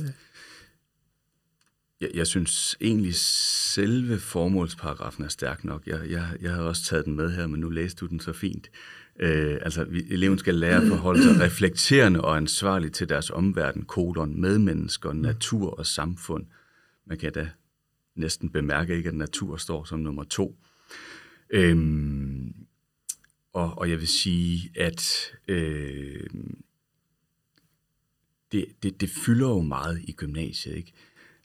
Jeg, jeg synes egentlig, selve formålsparagrafen er stærk nok. Jeg, jeg, jeg har også taget den med her, men nu læste du den så fint. Øh, altså, eleven skal lære at forholde sig reflekterende og ansvarligt til deres omverden, kolon, medmennesker, natur og samfund. Man kan da næsten bemærke ikke, at natur står som nummer to. Øhm, og, og jeg vil sige, at øh, det, det, det fylder jo meget i gymnasiet. Ikke?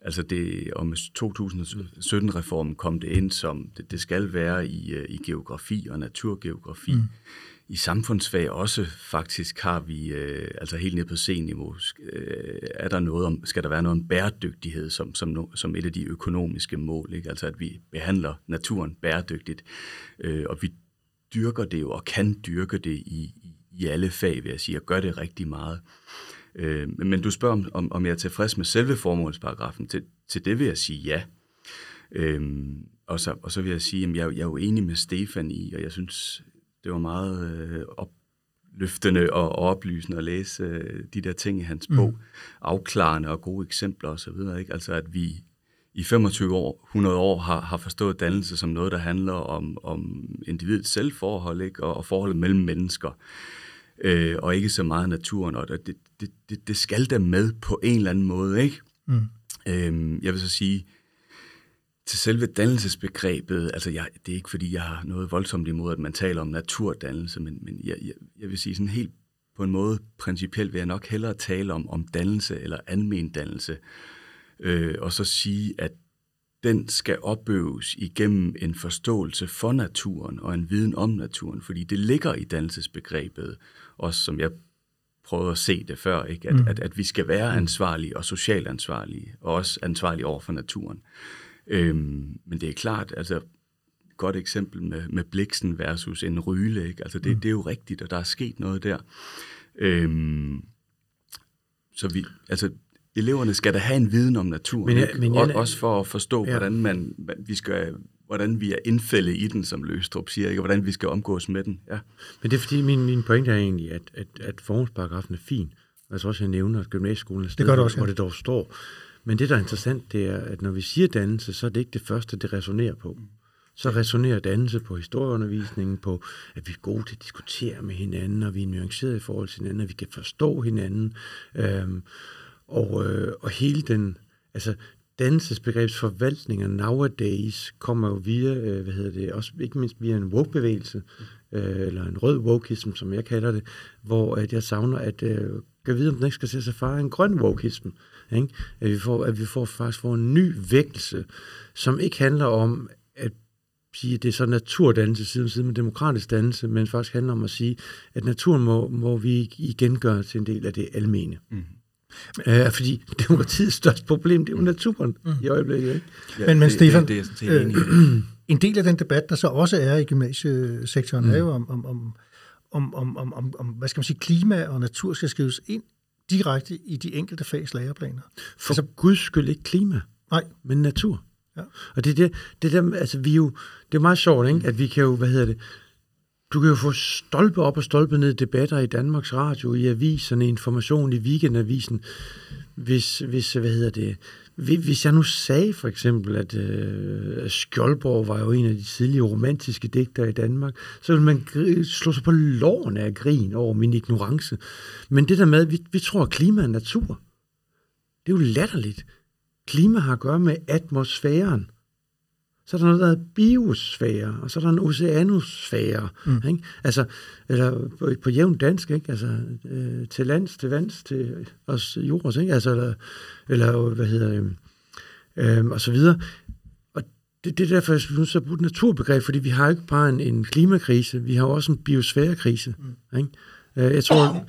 Altså det, og med 2017-reformen kom det ind som, det, det skal være i, øh, i geografi og naturgeografi. Mm. I samfundsfag også faktisk har vi, øh, altså helt ned på C-niveau, øh, er der noget om, skal der være noget om bæredygtighed som, som, som et af de økonomiske mål, ikke? altså at vi behandler naturen bæredygtigt, øh, og vi dyrker det jo, og kan dyrke det i, i alle fag, vil jeg sige, og gør det rigtig meget. Øh, men du spørger, om, om jeg er tilfreds med selve formålsparagrafen. Til, til det vil jeg sige ja. Øh, og, så, og så vil jeg sige, at jeg, jeg er jo enig med Stefan i, og jeg synes, det var meget øh, opløftende og, oplysende at læse øh, de der ting i hans mm. bog. Afklarende og gode eksempler osv. Ikke? Altså at vi i 25 år, 100 år har, har forstået dannelse som noget, der handler om, om individets selvforhold ikke? Og, og forholdet mellem mennesker øh, og ikke så meget naturen, og det, det, det, det skal da med på en eller anden måde, ikke? Mm. Øhm, jeg vil så sige, til selve dannelsesbegrebet, altså jeg, det er ikke fordi, jeg har noget voldsomt imod, at man taler om naturdannelse, men, men jeg, jeg, jeg vil sige sådan helt på en måde principielt vil jeg nok hellere tale om, om dannelse eller almen dannelse, øh, og så sige, at den skal opøves igennem en forståelse for naturen og en viden om naturen, fordi det ligger i dannelsesbegrebet, også som jeg prøvede at se det før, ikke? At, mm. at, at vi skal være ansvarlige og socialt ansvarlige, og også ansvarlige over for naturen. Øhm, men det er klart, altså et godt eksempel med, med bliksen versus en ryle, ikke? Altså det, mm. det er jo rigtigt, og der er sket noget der. Øhm, så vi, altså eleverne skal da have en viden om naturen, men, ikke? Men, jeg, også for at forstå, ja. hvordan man, vi skal hvordan vi er indfældet i den, som Løstrup siger, ikke? og hvordan vi skal omgås med den. Ja. Men det er fordi, min, min pointe er egentlig, at, at, at formålsparagrafen er fin. Altså også, jeg nævner, at gymnasieskolen er sted, det gør det også, ja. hvor det dog står. Men det, der er interessant, det er, at når vi siger dannelse, så er det ikke det første, det resonerer på. Så resonerer dannelse på historieundervisningen, på at vi er gode til at diskutere med hinanden, og vi er nuancerede i forhold til hinanden, og vi kan forstå hinanden. Øhm, og, øh, og hele den, altså dannelsesbegrebsforvaltninger nowadays kommer jo via, øh, hvad hedder det, også ikke mindst via en woke-bevægelse, øh, eller en rød wokeism, som jeg kalder det, hvor at jeg savner, at øh, kan vide, om den ikke skal se sig far en grøn wokeism. Ikke? At, vi får, at vi får faktisk får en ny vækkelse, som ikke handler om, at sige, at det er så naturdannelse side om side med demokratisk dannelse, men faktisk handler om at sige, at naturen må, må vi igen gøre til en del af det almene. Mm. Uh, fordi [laughs] demokratiets største problem, det er jo naturen mm. i øjeblikket. Ikke? Ja, men, men Stefan, det, det, det er øh, [clears throat] en del af den debat, der så også er i gymnasiesektoren, mm. er jo om, om, om, om, om, om, om, om, hvad skal man sige, klima og natur skal skrives ind direkte i de enkelte fags læreplaner. For altså, guds skyld ikke klima, nej. men natur. Ja. Og det er det, det der, altså vi jo, det er meget sjovt, ikke? at vi kan jo, hvad hedder det, du kan jo få stolpe op og stolpe ned debatter i Danmarks Radio, i aviserne, information i weekendavisen, hvis, hvis hvad hedder det, hvis jeg nu sagde for eksempel, at øh, Skjoldborg var jo en af de tidlige romantiske digtere i Danmark, så ville man slå sig på lårene af grin over min ignorance. Men det der med, at vi, vi tror, at klima er natur, det er jo latterligt. Klima har at gøre med atmosfæren. Så er der noget, der hedder biosfære, og så er der en oceanosfære. Mm. Ikke? Altså, eller på, på jævn dansk, ikke? Altså, øh, til lands, til vands, til os jords, ikke? Altså, eller, eller hvad hedder det, øh, og så videre. Og det, det er derfor, jeg synes, at bruge et naturbegreb, fordi vi har ikke bare en, en klimakrise, vi har også en biosfærekrise. Mm. Ikke? Øh, jeg tror,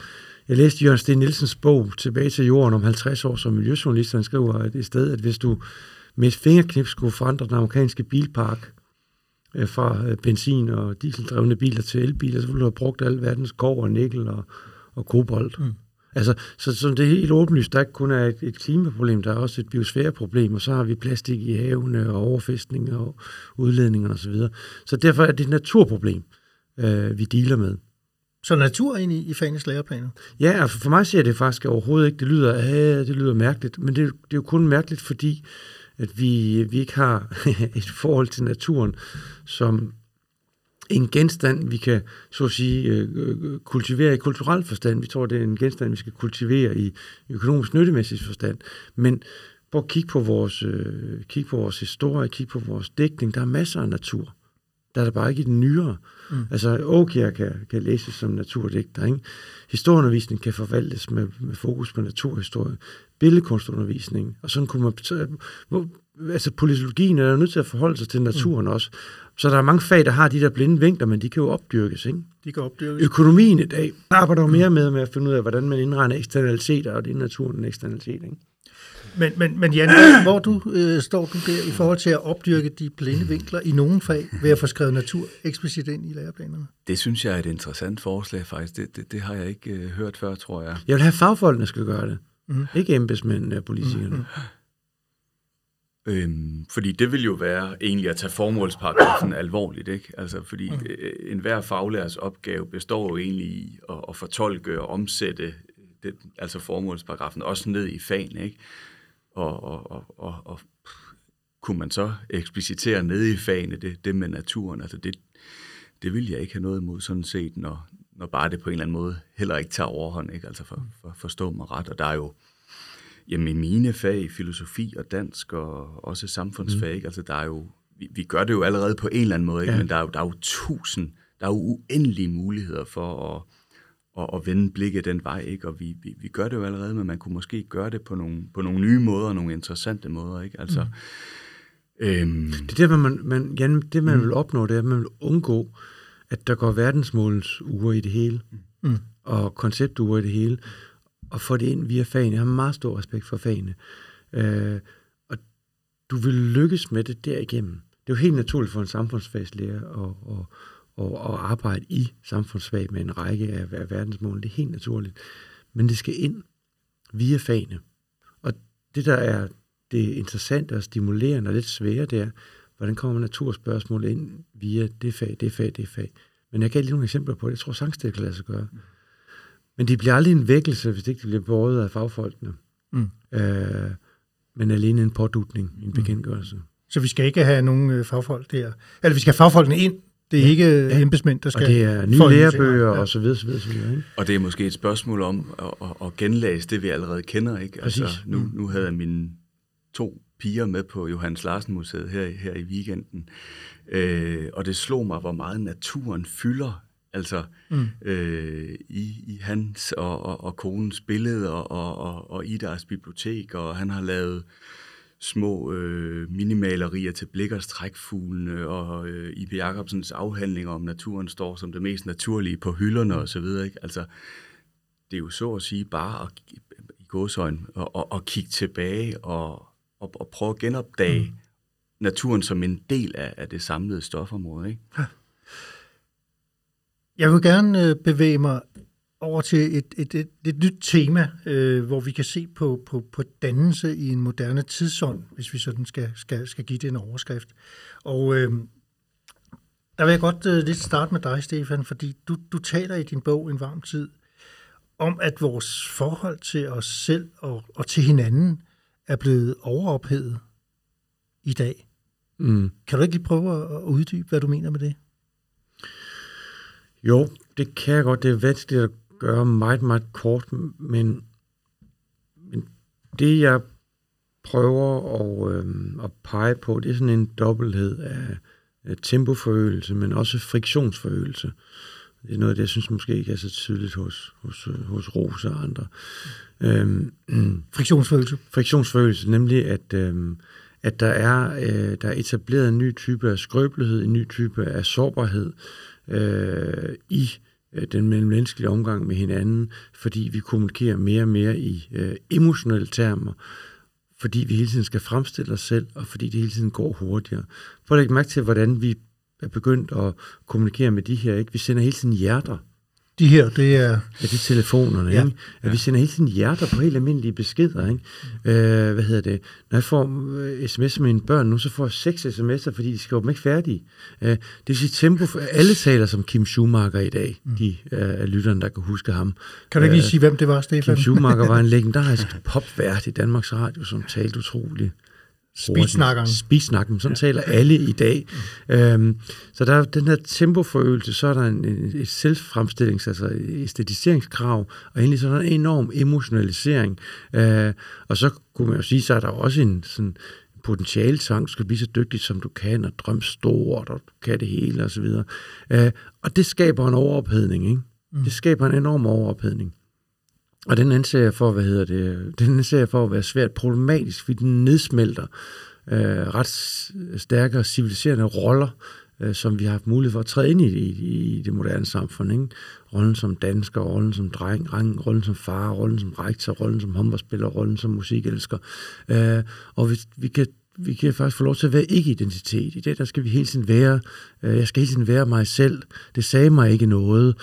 jeg læste Jørgen Sten Nielsens bog Tilbage til jorden om 50 år som miljøjournalist, han skriver at i sted, at hvis du med et fingerknip skulle forandre den amerikanske bilpark øh, fra øh, benzin- og dieseldrevne biler til elbiler, så ville du have brugt al verdens kov og nikkel og, og kobolt. Mm. Altså, så, så det er helt åbenlyst, der ikke kun er et, et klimaproblem, der er også et biosfæreproblem, og så har vi plastik i havene og overfæstning og udledninger osv. Så, videre. så derfor er det et naturproblem, øh, vi dealer med. Så natur ind i, i læreplaner? Ja, altså for mig siger det faktisk overhovedet ikke. Det lyder, øh, det lyder mærkeligt, men det, det er jo kun mærkeligt, fordi at vi, vi ikke har [laughs] et forhold til naturen som en genstand, vi kan så at sige øh, øh, kultivere i kulturel forstand. Vi tror, det er en genstand, vi skal kultivere i økonomisk nyttemæssig forstand. Men prøv at kigge på vores, øh, kigge på vores historie, kigge på vores dækning. Der er masser af natur. Der er der bare ikke i den nyere. Mm. Altså, Åkjær kan, kan læses som naturdigter. Ikke? Historieundervisning kan forvaltes med, med fokus på naturhistorie. Billedkunstundervisning. Og sådan kunne man... Hvor, altså, politologien er jo nødt til at forholde sig til naturen mm. også. Så der er mange fag, der har de der blinde vinkler, men de kan jo opdyrkes. Ikke? De kan opdyrkes. Økonomien i dag arbejder jo mere med, med at finde ud af, hvordan man indregner eksternaliteter, og det er naturen en eksternalitet. Ikke? Men, men, men Jan, hvor du, øh, står du der i forhold til at opdyrke de blinde vinkler i nogle fag ved at få skrevet natur eksplicit ind i læreplanerne? Det synes jeg er et interessant forslag faktisk. Det, det, det har jeg ikke øh, hørt før, tror jeg. Jeg vil have, fagfolkene skal gøre det. Mm. Ikke embedsmændene og politikerne. Mm. Øhm, fordi det vil jo være egentlig at tage formålsparagrafen alvorligt, ikke? Altså, fordi mm. øh, enhver faglærers opgave består jo egentlig i at, at fortolke og omsætte det, altså formålsparagrafen også ned i fagen, ikke? Og, og, og, og, og kunne man så eksplicitere nede i fagene det, det med naturen, altså det, det vil jeg ikke have noget imod sådan set, når, når bare det på en eller anden måde heller ikke tager overhånd, ikke? Altså for, for forstå mig ret, og der er jo, jamen i mine fag, filosofi og dansk og også samfundsfag, mm. ikke? altså der er jo, vi, vi gør det jo allerede på en eller anden måde, ikke? Ja. men der er, jo, der er jo tusind, der er jo uendelige muligheder for at, at, at vende blikket den vej, ikke? og vi, vi, vi gør det jo allerede, men man kunne måske gøre det på nogle, på nogle nye måder, nogle interessante måder, ikke? Altså, mm. øhm, det er det, man, man, Jan, det man mm. vil opnå, det er, at man vil undgå, at der går verdensmålens uger i det hele, mm. og konceptuger i det hele, og få det ind via fagene. Jeg har meget stor respekt for fagene. Øh, og du vil lykkes med det derigennem. Det er jo helt naturligt for en samfundsfagslærer at, at, at, at arbejde i samfundsfag med en række af, af verdensmål. Det er helt naturligt. Men det skal ind via fagene. Og det, der er det interessante og stimulerende og lidt svære, det er, hvordan kommer naturspørgsmål ind via det fag, det fag, det fag. Men jeg gav lige nogle eksempler på det. Jeg tror, sangstil kan lade sig gøre. Men de bliver aldrig en vækkelse, hvis det ikke bliver båret af fagfolkene. Mm. Øh, men alene en pådutning, en mm. bekendtgørelse. Mm. Så vi skal ikke have nogen øh, fagfolk der. Eller vi skal have fagfolkene ind. Det er ja. ikke ja. embedsmænd, der skal... Og det er nye lærebøger ja. og så videre, så videre, så videre. Ikke? Og det er måske et spørgsmål om at, at, at genlæse det, vi allerede kender. Ikke? Altså, nu, mm. nu havde jeg mine to piger med på Johannes Larsen Museet her, her i weekenden. Øh, og det slog mig, hvor meget naturen fylder altså mm. øh, i, i hans og, og, og konens billede og, og, og, og i deres bibliotek, og han har lavet små øh, minimalerier til Blikkers trækfuglene, og øh, I.P. Jacobsens afhandlinger om naturen står som det mest naturlige på hylderne osv. Altså, det er jo så at sige bare at, i gåsøjne og, og, og kigge tilbage og, og, og prøve at genopdage mm. naturen som en del af, af det samlede stofområde. Ikke? Jeg vil gerne øh, bevæge mig over til et, et, et, et nyt tema, øh, hvor vi kan se på, på, på dannelse i en moderne tidsånd, hvis vi sådan skal, skal, skal give det en overskrift. Og øh, der vil jeg godt øh, lidt starte med dig, Stefan, fordi du, du taler i din bog En varm tid om, at vores forhold til os selv og, og til hinanden er blevet overophedet i dag. Mm. Kan du ikke lige prøve at uddybe, hvad du mener med det? Jo, det kan jeg godt. Det er vanskeligt at gøre meget, meget kort, men, men det, jeg prøver at, øh, at pege på, det er sådan en dobbelthed af, af tempoforøgelse, men også friktionsforøgelse. Det er noget, det jeg synes måske ikke er så tydeligt hos, hos, hos Rose og andre. Øhm, [clears throat] friktionsforøgelse? Friktionsforøgelse, nemlig at, øhm, at der, er, øh, der er etableret en ny type af skrøbelighed, en ny type af sårbarhed øh, i øh, Øh, den mellemmenneskelige omgang med hinanden, fordi vi kommunikerer mere og mere i øh, emotionelle termer, fordi vi hele tiden skal fremstille os selv, og fordi det hele tiden går hurtigere. Prøv at lægge mærke til, hvordan vi er begyndt at kommunikere med de her. Ikke? Vi sender hele tiden hjerter. De her, det er... Ja, det er telefonerne, ja. ikke? Ja. vi sender hele tiden hjerter på helt almindelige beskeder, ikke? Øh, hvad hedder det? Når jeg får uh, sms'er med mine børn nu, så får jeg seks sms'er, fordi de skriver dem ikke færdige. Uh, det vil sige tempo, for alle taler som Kim Schumacher i dag, mm. de uh, lytterne, der kan huske ham. Kan du ikke lige sige, hvem det var, Stefan? Kim Schumacher var en [laughs] legendarisk popvært i Danmarks Radio, som talte utroligt Speedsnakkeren. Speedsnakken, sådan ja. taler alle i dag. Mm. Øhm, så der er den her tempoforøgelse, så er der en, en, et selvfremstillings, altså et æstetiseringskrav, og egentlig så er der en enorm emotionalisering. Øh, og så kunne man jo sige, så er der også en sådan potentiale sang, du skal blive så dygtig, som du kan, og drøm stort, og du kan det hele, osv. Øh, og det skaber en overophedning, ikke? Mm. Det skaber en enorm overophedning. Og den anser jeg for, hvad hedder det, den anser jeg for at være svært problematisk, fordi den nedsmelter øh, ret stærke civiliserende roller, øh, som vi har haft mulighed for at træde ind i, i, i det moderne samfund. Ikke? Rollen som dansker, rollen som dreng, rollen som far, rollen som rektor, rollen som håndboldspiller, rollen som musikelsker. Øh, og hvis vi kan vi kan faktisk få lov til at være ikke-identitet. I det der skal vi hele tiden være, øh, jeg skal hele tiden være mig selv. Det sagde mig ikke noget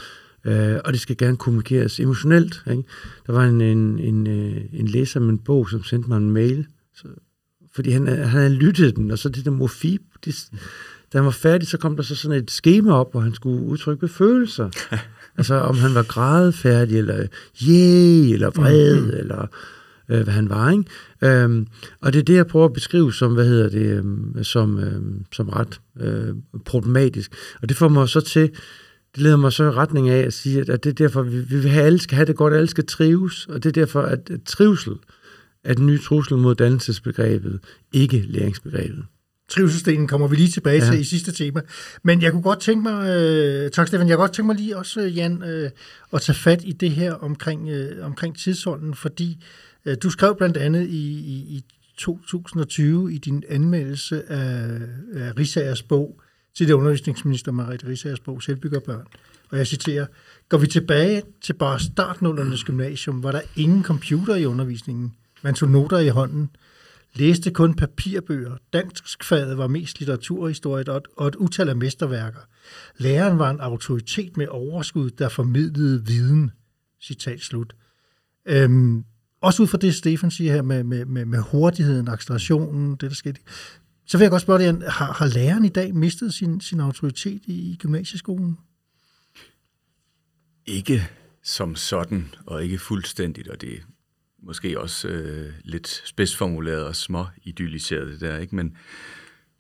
øh, og det skal gerne kommunikeres emotionelt. Ikke? Der var en, en, en, øh, en læser med en bog, som sendte mig en mail, så, fordi han, han havde lyttet den, og så det der morfib, det, da han var færdig, så kom der så sådan et schema op, hvor han skulle udtrykke følelser. [laughs] altså om han var grædefærdig, eller yeah, eller vred, mm-hmm. eller øh, hvad han var. Ikke? Øhm, og det er det, jeg prøver at beskrive som, hvad hedder det, øhm, som, øhm, som ret øh, problematisk. Og det får mig så til det leder mig så i retning af at sige, at det er derfor, vi, vi vil have, alle skal have det godt, alle skal trives, og det er derfor, at trivsel er den nye trussel mod dannelsesbegrebet, ikke læringsbegrebet. Trivselsdelen kommer vi lige tilbage ja. til i sidste tema. Men jeg kunne godt tænke mig, øh, tak Stefan, jeg kunne godt tænke mig lige også, øh, Jan, øh, at tage fat i det her omkring, øh, omkring tidsånden, fordi øh, du skrev blandt andet i, i, i 2020 i din anmeldelse af, af Risagers bog, tidligere undervisningsminister Marit Risagers bog Selvbyggerbørn. Og jeg citerer, går vi tilbage til bare startnullernes gymnasium, var der ingen computer i undervisningen. Man tog noter i hånden, læste kun papirbøger. Danskfaget var mest litteraturhistorie og og et utal af mesterværker. Læreren var en autoritet med overskud, der formidlede viden. Citat slut. Øhm, også ud fra det, Stefan siger her med, med, med, med hurtigheden, accelerationen, det der skete. Så vil jeg godt spørge dig, har, har læreren i dag mistet sin, sin autoritet i, i gymnasieskolen? Ikke som sådan, og ikke fuldstændigt, og det er måske også øh, lidt spidsformuleret og små idylliseret det der, ikke? Men,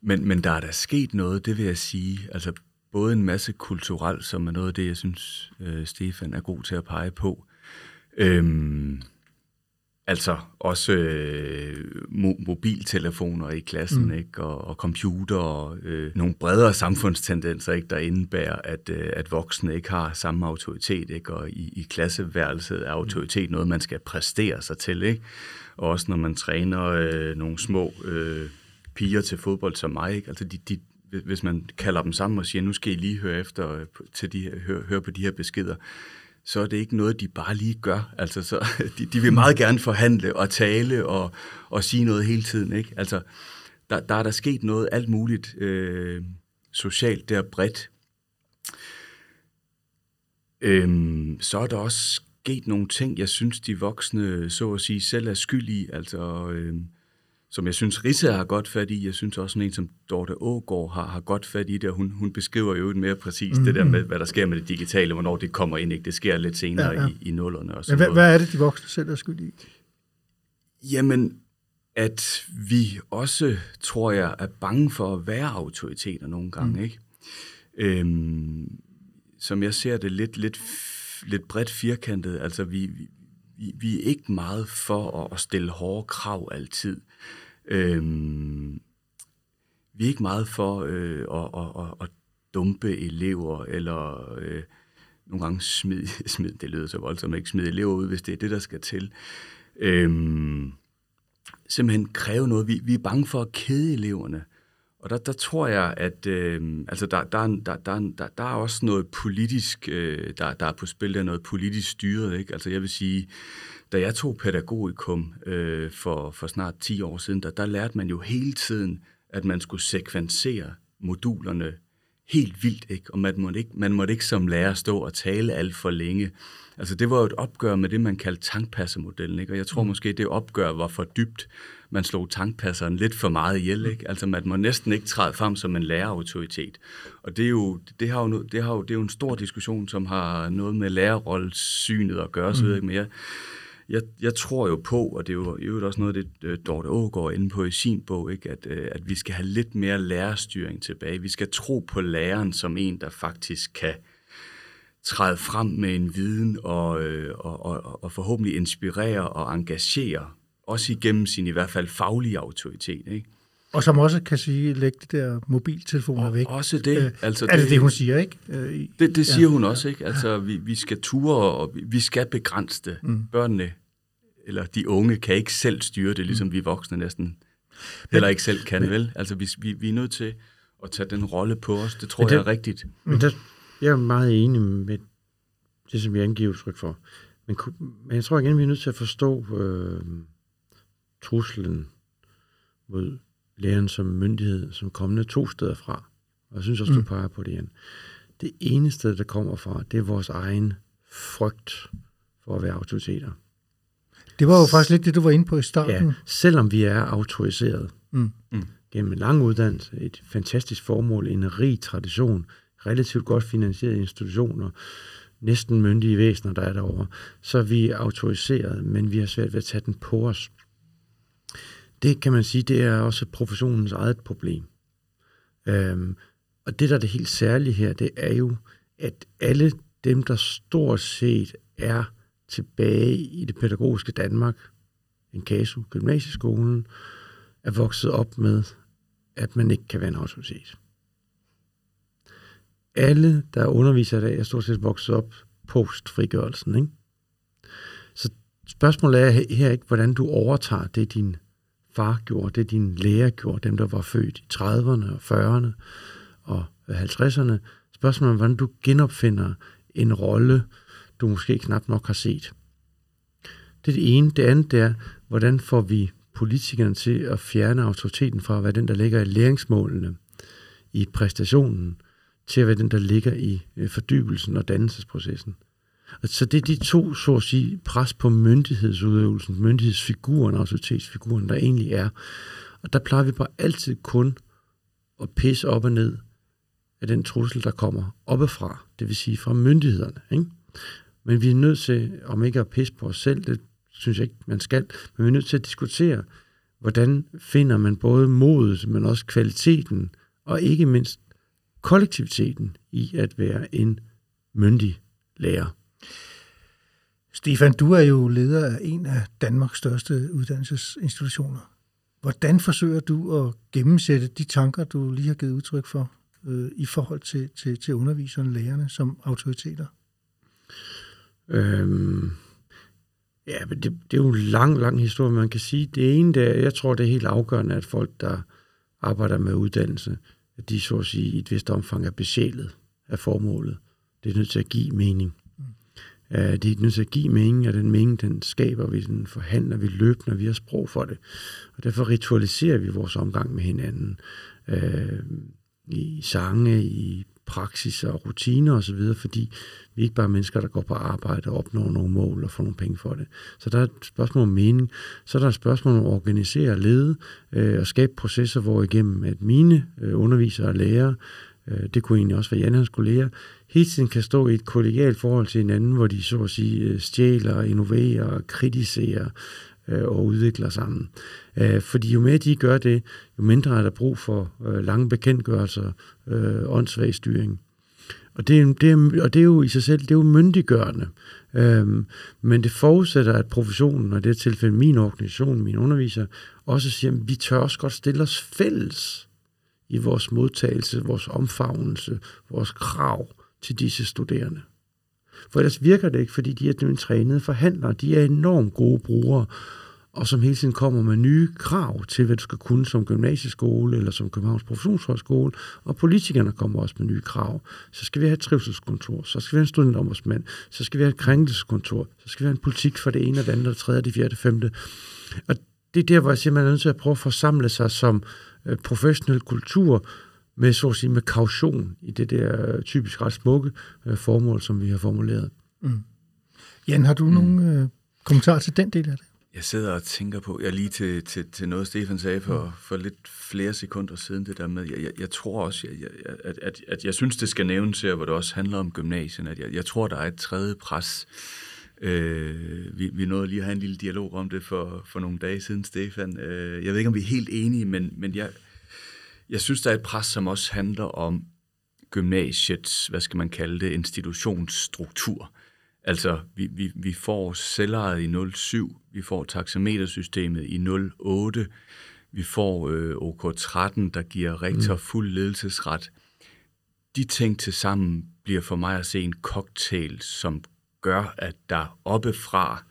men, men der er der sket noget, det vil jeg sige. Altså både en masse kulturelt, som er noget af det, jeg synes, øh, Stefan er god til at pege på. Øhm, Altså også øh, mo- mobiltelefoner i klassen, mm. ikke? Og, og computer og øh, nogle bredere samfundstendenser, ikke? der indebærer, at, øh, at voksne ikke har samme autoritet. Ikke? Og i, i klasseværelset er autoritet noget, man skal præstere sig til. Ikke? Og også når man træner øh, nogle små øh, piger til fodbold som mig, ikke? Altså de, de, hvis man kalder dem sammen og siger, nu skal I lige høre efter øh, til de, høre, høre på de her beskeder, så er det ikke noget, de bare lige gør. Altså, så, [laughs] de, de vil meget gerne forhandle og tale og, og sige noget hele tiden. Ikke? Altså, der, der er der sket noget alt muligt øh, socialt der bredt. Øhm, så er der også sket nogle ting, jeg synes, de voksne, så at sige, selv er skyld i. Altså, øh, som jeg synes, Risse har godt fat i. Jeg synes også, en som Dorte Ågaard har, har godt fat i det, hun, hun beskriver jo mere præcis mm-hmm. det der med, hvad der sker med det digitale, hvornår det kommer ind. Ikke? Det sker lidt senere ja, ja. I, i nullerne. Og sådan Men hvad, hvad er det, de voksne selv er skyld i? Jamen, at vi også, tror jeg, er bange for at være autoriteter nogle gange. Mm. Ikke? Øhm, som jeg ser det lidt, lidt, lidt bredt firkantet. Altså, vi, vi, vi er ikke meget for at stille hårde krav altid. Øhm, vi er ikke meget for øh, at, at, at, at dumpe elever, eller øh, nogle gange smid, [laughs] smid, det lyder så voldsomt, ikke smide elever ud, hvis det er det, der skal til. Øhm, simpelthen kræve noget. Vi, vi er bange for at kede eleverne. Og der, der tror jeg, at øh, altså der, der, der, der, der, der er også noget politisk, øh, der, der er på spil, der er noget politisk styret. Ikke? Altså jeg vil sige, da jeg tog pædagogikum øh, for, for snart 10 år siden, der, der lærte man jo hele tiden, at man skulle sekvensere modulerne helt vildt, ikke? og man måtte ikke, man måtte ikke som lærer stå og tale alt for længe. Altså det var jo et opgør med det, man kaldte tankpassemodellen, ikke? og jeg tror mm. måske, det opgør var for dybt. Man slog tankpasseren lidt for meget ihjel, ikke? altså man må næsten ikke træde frem som en lærerautoritet. Og det er jo, det har jo, det har jo, det er jo en stor diskussion, som har noget med lærerrollsynet at gøre, mm. så ved jeg ikke mere jeg, jeg tror jo på, og det er jo, jo også noget det, øh, Dorte Aagaard er inde på i sin bog, ikke? At, øh, at vi skal have lidt mere lærerstyring tilbage. Vi skal tro på læreren som en, der faktisk kan træde frem med en viden og, øh, og, og, og forhåbentlig inspirere og engagere, også igennem sin i hvert fald faglige autoritet. Ikke? Og som også kan sige, læg de der mobiltelefoner og væk. Også det. Øh, altså det, er det det, hun siger, ikke? Øh, det, det siger ja. hun også, ikke? Altså, vi, vi skal ture, og vi, vi skal begrænse det. Mm. Børnene, eller de unge, kan ikke selv styre det, ligesom mm. vi voksne næsten heller ikke selv kan, men, vel? Altså, vi, vi, vi er nødt til at tage den rolle på os. Det tror det, jeg er rigtigt. Men der, jeg er meget enig med det, som vi angiver udtryk for. Men, men jeg tror igen, vi er nødt til at forstå øh, truslen mod læreren som myndighed, som kommende to steder fra. Og jeg synes også, du mm. peger på det igen. Det eneste, der kommer fra, det er vores egen frygt for at være autoriteter. Det var jo faktisk lidt det, du var inde på i starten. Ja, selvom vi er autoriseret mm. Mm. gennem en lang uddannelse, et fantastisk formål, en rig tradition, relativt godt finansierede institutioner, næsten myndige væsener, der er derovre, så er vi autoriseret, men vi har svært ved at tage den på os det kan man sige, det er også professionens eget problem. Øhm, og det, der er det helt særlige her, det er jo, at alle dem, der stort set er tilbage i det pædagogiske Danmark, en kasu, gymnasieskolen, er vokset op med, at man ikke kan være en autoritet. Alle, der underviser i dag, er stort set vokset op post-frigørelsen. Ikke? Så spørgsmålet er her ikke, hvordan du overtager det, din far gjorde, det din lærer gjorde, dem der var født i 30'erne og 40'erne og 50'erne. Spørgsmålet er, hvordan du genopfinder en rolle, du måske knap nok har set. Det er det ene. Det andet er, hvordan får vi politikerne til at fjerne autoriteten fra at være den, der ligger i læringsmålene, i præstationen, til at være den, der ligger i øh, fordybelsen og dannelsesprocessen. Så det er de to, så at sige, pres på myndighedsudøvelsen, myndighedsfiguren, autoritetsfiguren, der egentlig er. Og der plejer vi bare altid kun at pisse op og ned af den trussel, der kommer oppefra, det vil sige fra myndighederne. Ikke? Men vi er nødt til, om ikke at pisse på os selv, det synes jeg ikke, man skal, men vi er nødt til at diskutere, hvordan finder man både modet, men også kvaliteten, og ikke mindst kollektiviteten i at være en myndig lærer. Stefan, du er jo leder af en af Danmarks største uddannelsesinstitutioner. Hvordan forsøger du at gennemsætte de tanker, du lige har givet udtryk for, øh, i forhold til, til, til underviserne, lærerne som autoriteter? Øhm, ja, men det, det er jo en lang, lang historie. Man kan sige, det ene, der, jeg tror, det er helt afgørende, at folk, der arbejder med uddannelse, at de så at sige i et vist omfang er besjælet af formålet. Det er nødt til at give mening. Uh, det er nødt til at give mening, og den mening, den skaber vi, den forhandler vi løbende, vi har sprog for det. Og derfor ritualiserer vi vores omgang med hinanden. Uh, I sange, i praksis og rutiner osv., fordi vi er ikke bare mennesker, der går på arbejde og opnår nogle mål og får nogle penge for det. Så der er et spørgsmål om mening. Så er der et spørgsmål om at organisere, lede øh, og skabe processer, hvor igennem at mine øh, undervisere og lærere, øh, det kunne egentlig også være Jan hans kolleger, hele tiden kan stå i et kollegialt forhold til hinanden, hvor de så at sige øh, stjæler, innoverer, kritiserer øh, Øh, og udvikler sammen. Øh, fordi jo mere de gør det, jo mindre er der brug for øh, lange bekendtgørelser, åndssvag styring. Og det, det, og det er jo i sig selv, det er jo myndiggørende. Øhm, men det forudsætter, at professionen, og i det tilfælde min organisation, min underviser, også siger, at vi tør også godt stille os fælles i vores modtagelse, vores omfavnelse, vores krav til disse studerende. For ellers virker det ikke, fordi de er nogle trænede forhandlere. De er enormt gode brugere, og som hele tiden kommer med nye krav til, hvad du skal kunne som gymnasieskole eller som Københavns Professionshøjskole, og politikerne kommer også med nye krav. Så skal vi have et trivselskontor, så skal vi have en studentombudsmand, så skal vi have et krænkelseskontor, så skal vi have en politik for det ene og det andet, og det tredje, det fjerde, det femte. Og det er der, hvor jeg siger, man er nødt til at prøve at forsamle sig som øh, professionel kultur, med, så at sige, med kaution i det der typisk ret smukke øh, formål, som vi har formuleret. Mm. Jan, har du mm. nogle øh, kommentarer til den del af det? Jeg sidder og tænker på, jeg lige til, til, til noget, Stefan sagde for, mm. for lidt flere sekunder siden, det der med, jeg, jeg, jeg tror også, jeg, jeg, at, at, at jeg synes, det skal nævnes her, hvor det også handler om gymnasien, at jeg, jeg tror, der er et tredje pres. Øh, vi, vi nåede lige at have en lille dialog om det for, for nogle dage siden, Stefan. Øh, jeg ved ikke, om vi er helt enige, men, men jeg, jeg synes, der er et pres, som også handler om gymnasiets, hvad skal man kalde det, institutionsstruktur. Altså, vi, vi, vi får selvejet i 07, vi får taxametersystemet i 08, vi får øh, OK13, der giver rektor mm. fuld ledelsesret. De ting til sammen bliver for mig at se en cocktail, som gør, at der oppefra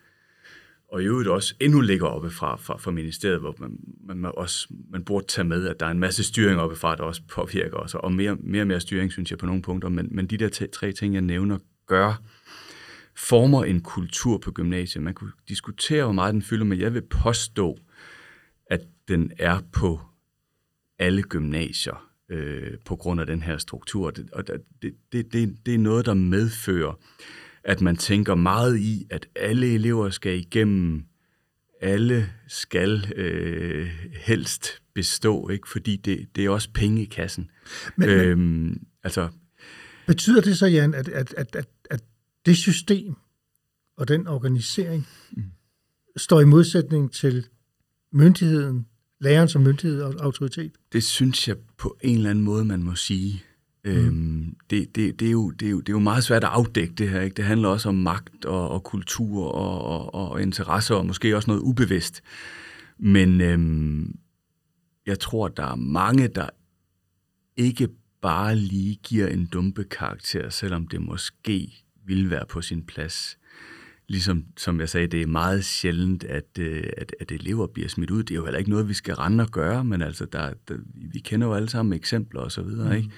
og i øvrigt også endnu ligger oppe fra, fra, fra ministeriet, hvor man, man, man, også, man burde tage med, at der er en masse styring oppe fra, der også påvirker os, og mere, mere og mere styring, synes jeg, på nogle punkter, men, men de der tre ting, jeg nævner, gør, former en kultur på gymnasiet. Man kunne diskutere, hvor meget den fylder, men jeg vil påstå, at den er på alle gymnasier øh, på grund af den her struktur. Og det, det, det, det er noget, der medfører, at man tænker meget i, at alle elever skal igennem, alle skal øh, helst bestå, ikke? fordi det, det er også penge i kassen. Men, øhm, men, altså, betyder det så, Jan, at, at, at, at, at det system og den organisering mm. står i modsætning til myndigheden, læreren som myndighed og autoritet? Det synes jeg på en eller anden måde, man må sige. Mm. Øhm, det, det, det, er jo, det, er jo, det er jo meget svært at afdække det her. Ikke? Det handler også om magt og, og kultur og, og, og interesse og måske også noget ubevidst. Men øhm, jeg tror, der er mange, der ikke bare lige giver en dumpe karakter, selvom det måske ville være på sin plads. Ligesom som jeg sagde, det er meget sjældent, at, øh, at, at elever bliver smidt ud. Det er jo heller ikke noget, vi skal rende og gøre, men altså, der, der, vi kender jo alle sammen eksempler og så videre, mm. ikke?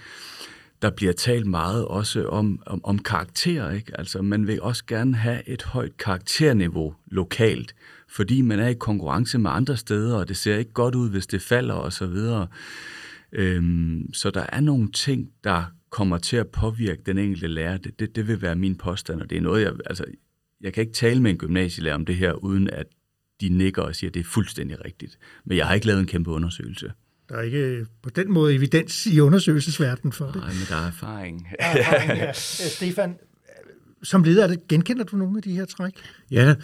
Der bliver talt meget også om, om, om karakter. Ikke? Altså, man vil også gerne have et højt karakterniveau lokalt, fordi man er i konkurrence med andre steder, og det ser ikke godt ud, hvis det falder og så videre. Øhm, så der er nogle ting, der kommer til at påvirke den enkelte lærer. Det, det, det vil være min påstand, og det er noget, jeg... Altså, jeg kan ikke tale med en gymnasielærer om det her, uden at de nikker og siger, at det er fuldstændig rigtigt. Men jeg har ikke lavet en kæmpe undersøgelse. Der er ikke på den måde evidens i undersøgelsesverdenen for det. Nej, men der er erfaring. erfaring ja. [laughs] Stefan, som leder det, genkender du nogle af de her træk? Ja,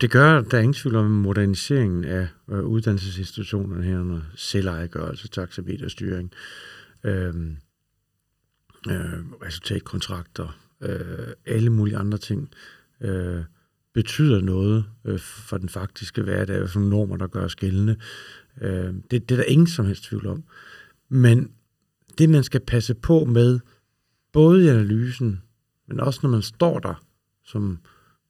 det gør, der er ingen tvivl om moderniseringen af øh, uddannelsesinstitutionerne her, når selvejegørelse, taxameterstyring, øh, øh, resultatkontrakter, øh, alle mulige andre ting. Øh, betyder noget øh, for den faktiske hverdag, og nogle normer, der gør os gældende. Øh, det, det er der ingen som helst tvivl om. Men det, man skal passe på med, både i analysen, men også når man står der som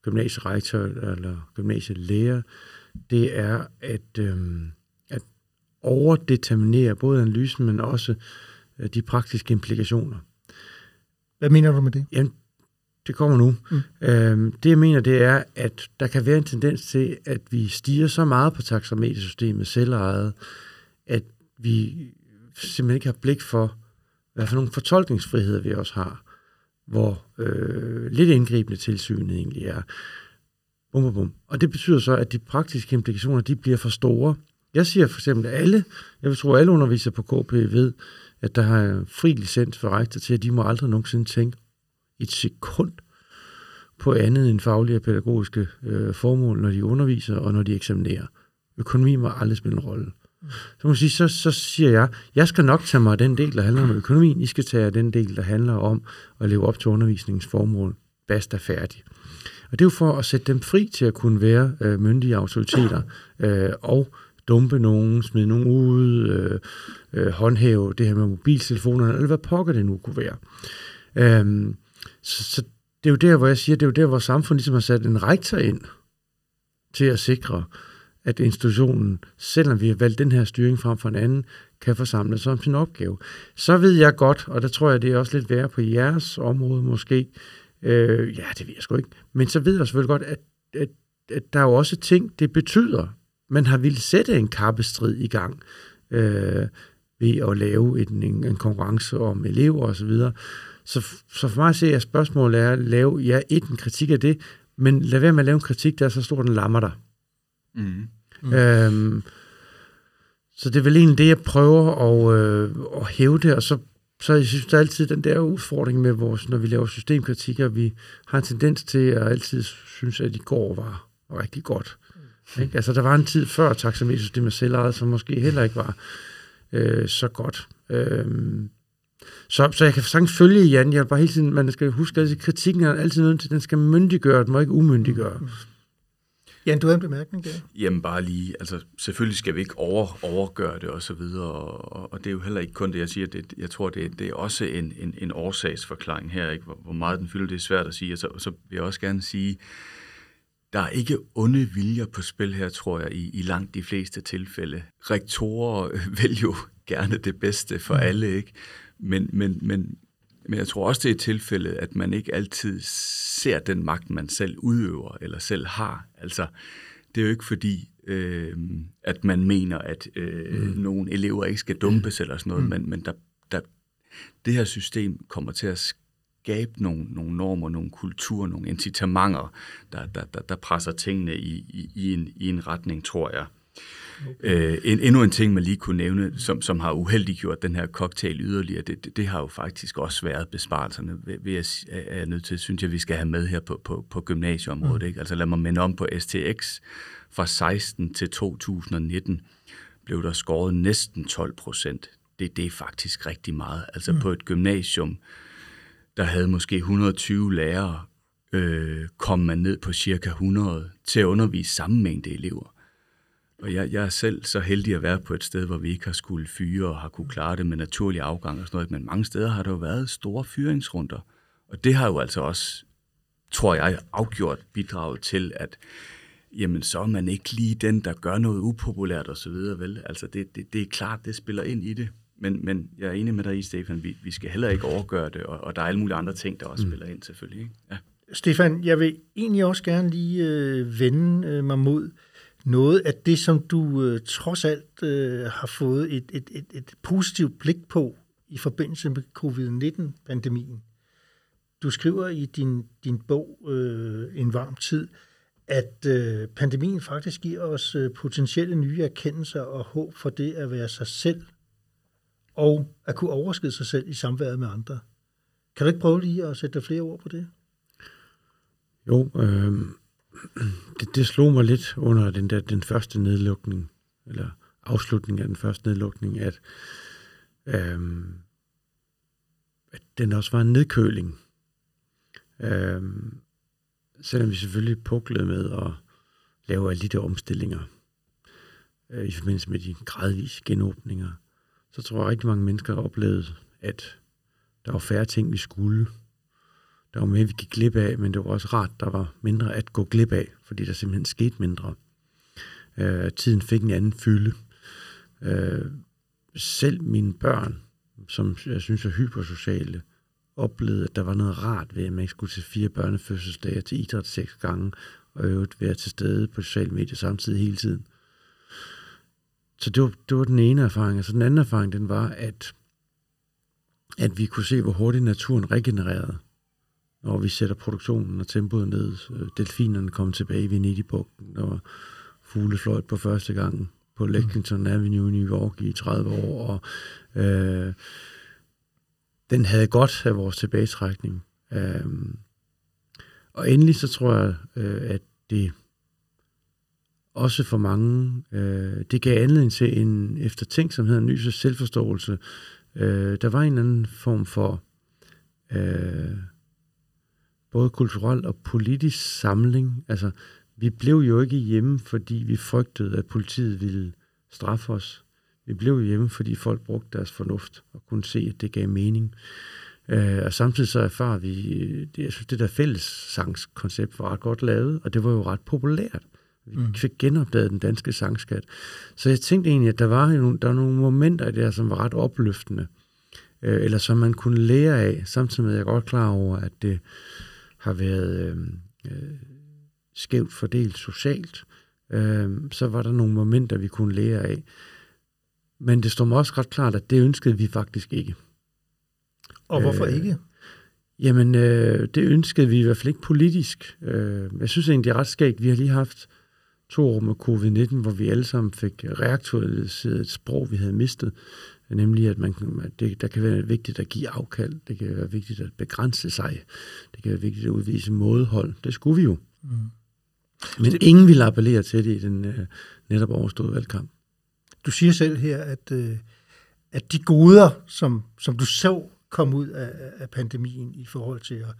gymnasierektor eller gymnasielærer, det er at, øh, at overdeterminere både analysen, men også øh, de praktiske implikationer. Hvad mener du med det? Jamen, det kommer nu. Mm. Øhm, det jeg mener, det er, at der kan være en tendens til, at vi stiger så meget på taxametersystemet selvejet, at vi simpelthen ikke har blik for, hvad for nogle fortolkningsfriheder vi også har, hvor øh, lidt indgribende tilsynet egentlig er. Bum, bum, bum. Og det betyder så, at de praktiske implikationer, de bliver for store. Jeg siger for eksempel, at alle, jeg vil tro, at alle undervisere på KP ved, at der har fri licens for rektor til, at de må aldrig nogensinde tænke et sekund på andet end faglige og pædagogiske øh, formål, når de underviser og når de eksaminerer. Økonomi må aldrig spille en rolle. Så, må sige, så, så siger jeg, jeg skal nok tage mig af den del, der handler om økonomien. I skal tage af den del, der handler om at leve op til undervisningens formål. Basta færdig. Og det er jo for at sætte dem fri til at kunne være øh, myndige autoriteter øh, og dumpe nogen, smide nogen ud, øh, øh, håndhæve det her med mobiltelefonerne, eller hvad pokker det nu kunne være. Øh, så, så det er jo der, hvor jeg siger, det er jo der, hvor samfundet ligesom har sat en rektor ind til at sikre, at institutionen, selvom vi har valgt den her styring frem for en anden, kan forsamle sig om sin opgave. Så ved jeg godt, og der tror jeg, det er også lidt værre på jeres område måske, øh, ja, det ved jeg sgu ikke, men så ved jeg selvfølgelig godt, at, at, at der er jo også ting, det betyder. Man har ville sætte en kappestrid i gang øh, ved at lave en, en, en konkurrence om elever osv., så, så for mig at se, at spørgsmålet er at lave, ja, et en kritik af det, men lad være med at lave en kritik, der er så stor, den lammer dig. Mm. Mm. Øhm, så det er vel egentlig det, jeg prøver at, øh, at hæve det, og så, så jeg synes der er altid den der udfordring med vores, når vi laver systemkritik, at vi har en tendens til at altid synes, at i går var, rigtig godt. Mm. Ikke? Altså, der var en tid før taxametersystemet selvejet, som måske heller ikke var øh, så godt. Øhm, så, så jeg kan sagtens følge Jan. Jeg bare hele tiden, man skal huske, at kritikken er altid noget til, den skal myndiggøre, den må ikke umyndiggøre. Mm. Jan, du har en bemærkning der? Jamen bare lige, altså selvfølgelig skal vi ikke over, overgøre det og så videre, og, og det er jo heller ikke kun det, jeg siger, det, jeg tror, det, det er også en, en, en årsagsforklaring her, ikke? Hvor, hvor meget den fylder, det er svært at sige, og så, og så vil jeg også gerne sige, der er ikke onde viljer på spil her, tror jeg, i, i langt de fleste tilfælde. Rektorer [laughs] vil jo gerne det bedste for mm. alle, ikke? Men, men, men, men jeg tror også, det er tilfældet, at man ikke altid ser den magt, man selv udøver eller selv har. Altså, det er jo ikke fordi, øh, at man mener, at øh, mm. nogle elever ikke skal dumpes eller sådan noget, mm. men, men der, der, det her system kommer til at skabe nogle, nogle normer, nogle kulturer, nogle incitamenter, der, der, der, der presser tingene i, i, i, en, i en retning, tror jeg. Okay. Øh, en, endnu en ting, man lige kunne nævne, som, som har uheldiggjort den her cocktail yderligere, det, det, det har jo faktisk også været besparelserne, ved, ved at, er jeg nødt til, synes jeg, vi skal have med her på, på, på gymnasieområdet. Mm. Ikke? Altså lad mig minde om på STX, fra 16 til 2019 blev der skåret næsten 12 procent. Det, det er faktisk rigtig meget. Altså mm. på et gymnasium, der havde måske 120 lærere, øh, kom man ned på cirka 100 til at undervise samme mængde elever. Og jeg, jeg er selv så heldig at være på et sted, hvor vi ikke har skulle fyre og har kunne klare det med naturlig afgang og sådan noget. Men mange steder har der jo været store fyringsrunder. Og det har jo altså også, tror jeg, afgjort bidraget til, at jamen så er man ikke lige den, der gør noget upopulært og så videre, vel? Altså det, det, det er klart, det spiller ind i det. Men, men jeg er enig med dig i, Stefan, vi, vi skal heller ikke overgøre det, og, og der er alle mulige andre ting, der også mm. spiller ind selvfølgelig. Ikke? Ja. Stefan, jeg vil egentlig også gerne lige øh, vende øh, mig mod noget af det, som du øh, trods alt øh, har fået et, et, et, et positivt blik på i forbindelse med covid-19-pandemien. Du skriver i din, din bog øh, En varm tid, at øh, pandemien faktisk giver os øh, potentielle nye erkendelser og håb for det at være sig selv og at kunne overskride sig selv i samværet med andre. Kan du ikke prøve lige at sætte flere ord på det? Jo, øh, [clears throat] det, det slog mig lidt under den, der, den første nedlukning, eller afslutning af den første nedlukning, at, øhm, at den også var en nedkøling. Øhm, selvom vi selvfølgelig puklede med at lave alle de der omstillinger øh, i forbindelse med de gradvise genåbninger, så tror jeg, at rigtig mange mennesker oplevede, at der var færre ting, vi skulle. Der var mere, vi gik glip af, men det var også rart, der var mindre at gå glip af, fordi der simpelthen skete mindre. Øh, tiden fik en anden fylde. Øh, selv mine børn, som jeg synes er hypersociale, oplevede, at der var noget rart ved, at man ikke skulle til fire børnefødselsdage til idræt seks gange, og øvrigt være til stede på sociale medier samtidig hele tiden. Så det var, det var den ene erfaring. Og så den anden erfaring, den var, at, at vi kunne se, hvor hurtigt naturen regenererede, når vi sætter produktionen og tempoet ned. Delfinerne kom tilbage i Venedig-bugten, og fuglefløjt på første gang på Lexington Avenue i New York i 30 år, og øh, den havde godt af vores tilbagetrækning. Øh, og endelig så tror jeg, øh, at det også for mange, øh, det gav anledning til en eftertænksomhed, en ny selvforståelse. Øh, der var en anden form for øh, både kulturel og politisk samling. Altså, vi blev jo ikke hjemme, fordi vi frygtede, at politiet ville straffe os. Vi blev hjemme, fordi folk brugte deres fornuft og kunne se, at det gav mening. Øh, og samtidig så erfarer vi, det, jeg synes, det der fællessangskoncept var ret godt lavet, og det var jo ret populært. Vi mm. fik genopdaget den danske sangskat. Så jeg tænkte egentlig, at der var, nogle, der var nogle momenter der, som var ret opløftende, øh, eller som man kunne lære af, samtidig med, at jeg er godt klar over, at det har været øh, øh, skævt fordelt socialt, øh, så var der nogle momenter, vi kunne lære af. Men det stod mig også ret klart, at det ønskede vi faktisk ikke. Og hvorfor øh, ikke? Jamen, øh, det ønskede vi i hvert fald ikke politisk. Øh, jeg synes egentlig, det er ret skægt. Vi har lige haft to år med covid-19, hvor vi alle sammen fik reaktualiseret et sprog, vi havde mistet. Nemlig, at, man, det, der kan være vigtigt at give afkald. Det kan være vigtigt at begrænse sig. Det kan være vigtigt at udvise mådehold. Det skulle vi jo. Mm. Men det, ingen ville appellere til det i den uh, netop overståede valgkamp. Du siger selv her, at, uh, at de goder, som, som du så kom ud af, af pandemien i forhold til at,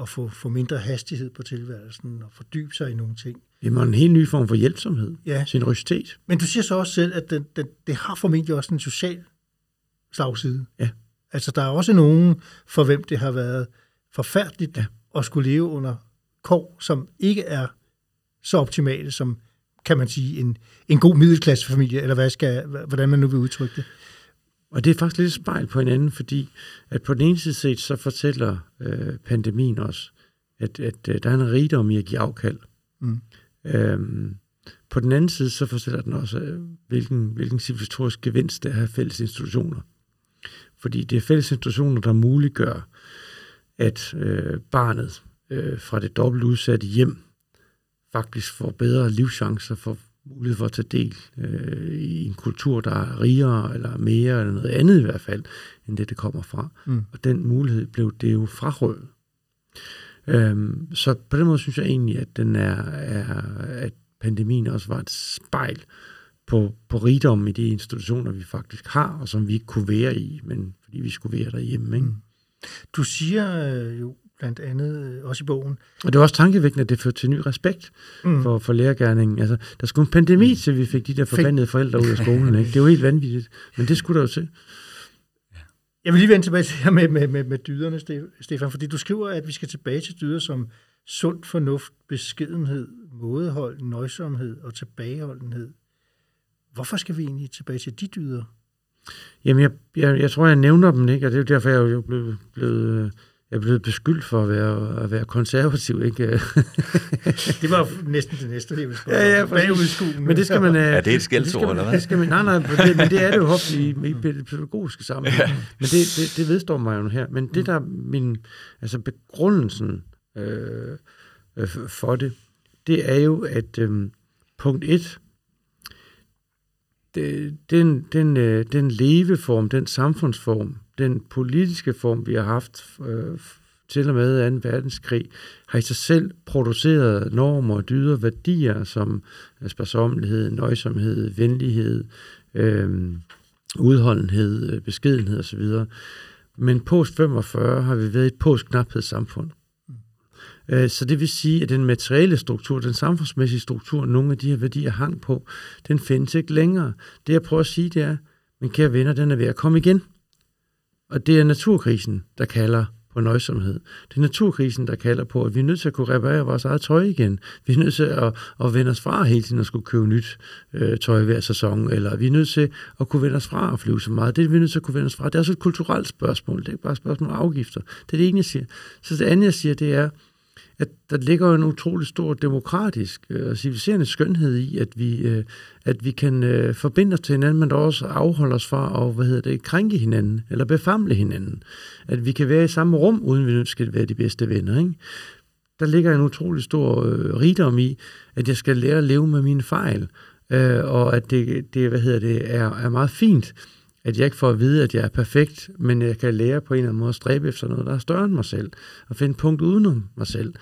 at få, få mindre hastighed på tilværelsen og fordybe sig i nogle ting. Jamen en helt ny form for hjælpsomhed, ja. generøsitet. Men du siger så også selv, at den, den, det har formentlig også en social slagside. Ja. Altså der er også nogen, for hvem det har været forfærdeligt ja. at skulle leve under kår, som ikke er så optimale som, kan man sige, en, en god middelklassefamilie, eller hvad skal, hvordan man nu vil udtrykke det. Og det er faktisk lidt spejl på hinanden, fordi at på den ene side set, så fortæller øh, pandemien også, at, at øh, der er en rigdom i at give afkald. Mm. Øhm, på den anden side, så fortæller den også, øh, hvilken, hvilken civilisatorisk gevinst det er at have fælles institutioner. Fordi det er fælles institutioner, der muliggør, at øh, barnet øh, fra det dobbelt udsatte hjem faktisk får bedre livschancer, for mulighed for at tage del øh, i en kultur, der er rigere eller mere, eller noget andet i hvert fald, end det, det kommer fra. Mm. Og den mulighed blev det jo frarøvet. Øhm, så på den måde synes jeg egentlig, at den er, er at pandemien også var et spejl på, på rigdommen i de institutioner, vi faktisk har, og som vi ikke kunne være i, men fordi vi skulle være derhjemme. Ikke? Mm. Du siger øh, jo blandt andet øh, også i bogen. Og det var også tankevækkende, at det førte til ny respekt mm. for, for lærergærningen. Altså, der skulle en pandemi mm. til, vi fik de der forbandede forældre ud af skolen. Ikke? Det var helt vanvittigt, men det skulle der jo til. Jeg vil lige vende tilbage til her med, med, med, med dyderne, Stefan, fordi du skriver, at vi skal tilbage til dyder som sund fornuft, beskedenhed, mådehold, nøjsomhed og tilbageholdenhed. Hvorfor skal vi egentlig tilbage til de dyder? Jamen, jeg, jeg, jeg tror, jeg nævner dem, ikke? og det er jo derfor, jeg er jo blevet, blevet jeg er blevet beskyldt for at være, at være konservativ, ikke? [laughs] det var næsten det næste, jeg ville spørge. Ja, ja, Men det skal man... Er det et skældsord, eller hvad? Det skal man, nej, nej, det, men det er det jo [laughs] ofte i, i pædagogiske sammenhæng. Ja. Men det, det, det vedstår mig jo her. Men det der min... Altså begrundelsen øh, øh, for det, det er jo, at øh, punkt et, det, øh, den, den, øh, den leveform, den samfundsform, den politiske form, vi har haft øh, til og med 2. verdenskrig, har i sig selv produceret normer, dyder, værdier som sparsommelighed, nøjsomhed, venlighed, øh, udholdenhed, øh, beskedenhed osv. Men post 45 har vi været et postknaphedssamfund. Øh, Øh, så det vil sige, at den materielle struktur, den samfundsmæssige struktur, nogle af de her værdier hang på, den findes ikke længere. Det jeg prøver at sige, det er, men kære venner, den er ved at komme igen. Og det er naturkrisen, der kalder på nøjsomhed. Det er naturkrisen, der kalder på, at vi er nødt til at kunne reparere vores eget tøj igen. Vi er nødt til at, at vende os fra hele tiden at skulle købe nyt øh, tøj hver sæson, eller vi er nødt til at kunne vende os fra at flyve så meget. Det er vi nødt til at kunne vende os fra. Det er også et kulturelt spørgsmål. Det er ikke bare et spørgsmål om afgifter. Det er det ene, jeg siger. Så det andet, jeg siger, det er, at der ligger en utrolig stor demokratisk øh, og civiliserende skønhed i, at vi, øh, at vi kan øh, forbinde os til hinanden, men også afholde os fra at hvad hedder det, krænke hinanden eller befamle hinanden. At vi kan være i samme rum, uden vi skal være de bedste venner. Ikke? Der ligger en utrolig stor øh, rigdom i, at jeg skal lære at leve med mine fejl, øh, og at det, det, hvad hedder det er, er meget fint, at jeg ikke får at vide, at jeg er perfekt, men jeg kan lære på en eller anden måde at stræbe efter noget, der er større end mig selv, og finde punkt udenom mig selv.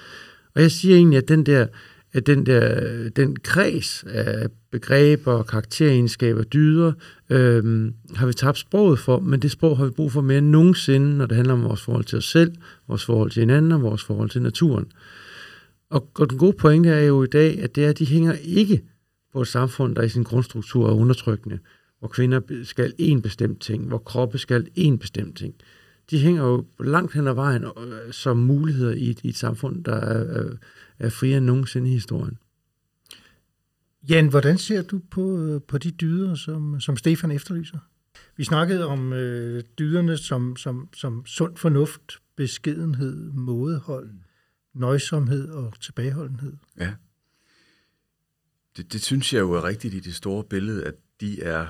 Og jeg siger egentlig, at den der, at den, der, den kreds af begreber, karakteregenskaber, dyder, øhm, har vi tabt sproget for, men det sprog har vi brug for mere end nogensinde, når det handler om vores forhold til os selv, vores forhold til hinanden og vores forhold til naturen. Og, og den gode pointe er jo i dag, at det er, at de hænger ikke på et samfund, der i sin grundstruktur er undertrykkende hvor kvinder skal en bestemt ting, hvor kroppe skal en bestemt ting. De hænger jo langt hen ad vejen øh, som muligheder i et, i et samfund, der er, er friere end nogensinde i historien. Jan, hvordan ser du på, øh, på de dyder, som, som Stefan efterlyser? Vi snakkede om øh, dyderne som, som, som sund fornuft, beskedenhed, mådehold, nøjsomhed og tilbageholdenhed. Ja. Det, det synes jeg jo er rigtigt i det store billede, at de er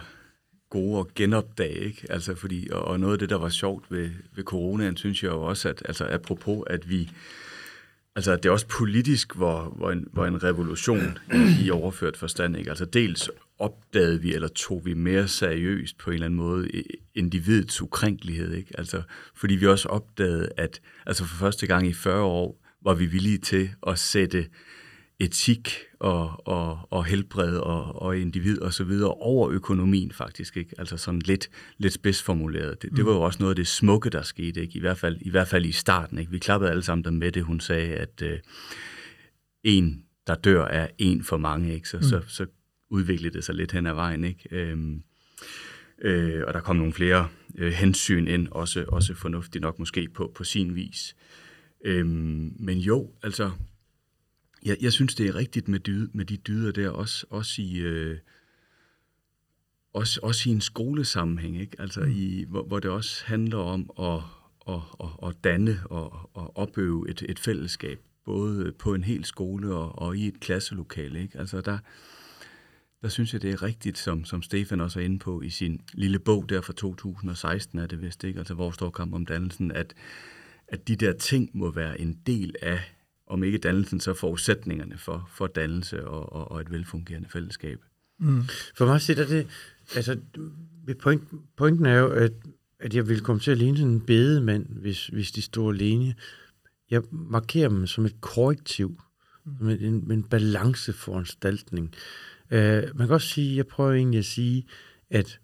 gode at genopdage, ikke? Altså fordi, og, og noget af det, der var sjovt ved, ved coronaen, synes jeg jo også, at altså apropos, at vi, altså at det er også politisk, hvor, hvor, en, hvor en revolution i, i overført forstand, ikke? Altså dels opdagede vi, eller tog vi mere seriøst på en eller anden måde individets ukrænkelighed, ikke? Altså, fordi vi også opdagede, at altså for første gang i 40 år var vi villige til at sætte etik og, og, og helbred og, og individ og så videre over økonomien faktisk, ikke? Altså sådan lidt, lidt spidsformuleret. Det, det var jo også noget af det smukke, der skete, ikke? I hvert fald i, hvert fald i starten, ikke? Vi klappede alle sammen med det, hun sagde, at øh, en, der dør, er en for mange, ikke? Så, mm. så, så udviklede det sig lidt hen ad vejen, ikke? Øhm, øh, og der kom nogle flere øh, hensyn ind, også, også fornuftigt nok måske på, på sin vis. Øhm, men jo, altså jeg, jeg synes, det er rigtigt med, dyd, med de dyder der, også, også i... Øh, også, også i en skolesammenhæng, ikke? Altså mm. i, hvor, hvor det også handler om at, at, at, at danne og at opøve et, et fællesskab, både på en hel skole og, og i et klasselokale. Ikke? Altså der, der synes jeg, det er rigtigt, som, som Stefan også er inde på i sin lille bog der fra 2016, er det vist ikke, altså hvor står kamp om dannelsen, at, at de der ting må være en del af om ikke dannelsen, så forudsætningerne for, for dannelse og, og, og et velfungerende fællesskab. Mm. For mig sætter det, altså point, pointen er jo, at, at jeg vil komme til at ligne sådan en bedemand, hvis, hvis de står alene. Jeg markerer dem som et korrektiv, mm. med en, en balanceforanstaltning. Uh, man kan også sige, jeg prøver egentlig at sige, at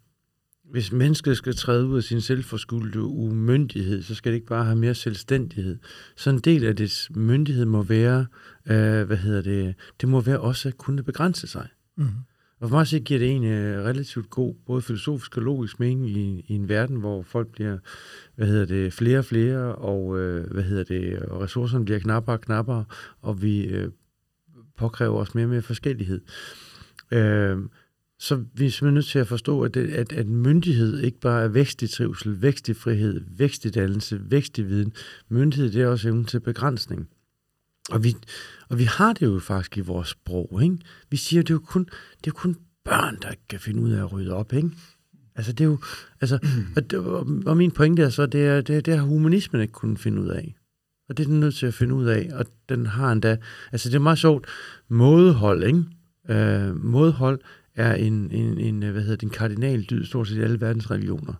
hvis mennesket skal træde ud af sin selvforskuldte umyndighed, så skal det ikke bare have mere selvstændighed. Så en del af dets myndighed må være, øh, hvad hedder det, det må være også at kunne begrænse sig. Mm-hmm. Og for mig så giver det en øh, relativt god, både filosofisk og logisk mening i, i en verden, hvor folk bliver, hvad hedder det, flere og flere, og øh, hvad hedder det, og ressourcerne bliver knappere og knappere, og vi øh, påkræver os mere og mere forskellighed. Øh, så vi er simpelthen nødt til at forstå, at, det, at, at myndighed ikke bare er vækst i trivsel, vækst i frihed, vækst i dannelse, vækst i viden. Myndighed, det er også evnen til begrænsning. Og vi, og vi har det jo faktisk i vores sprog. Ikke? Vi siger, det er jo kun, det er jo kun børn, der kan finde ud af at rydde op. Ikke? Altså, det er jo, altså, og, det, og min pointe er så, det, er, det, det har humanismen ikke kunnet finde ud af. Og det er den nødt til at finde ud af, og den har endda, altså det er meget sjovt, mådehold, ikke? Øh, mådehold er en, en, en hvad hedder det, en kardinal dyd stort set i alle verdens religioner.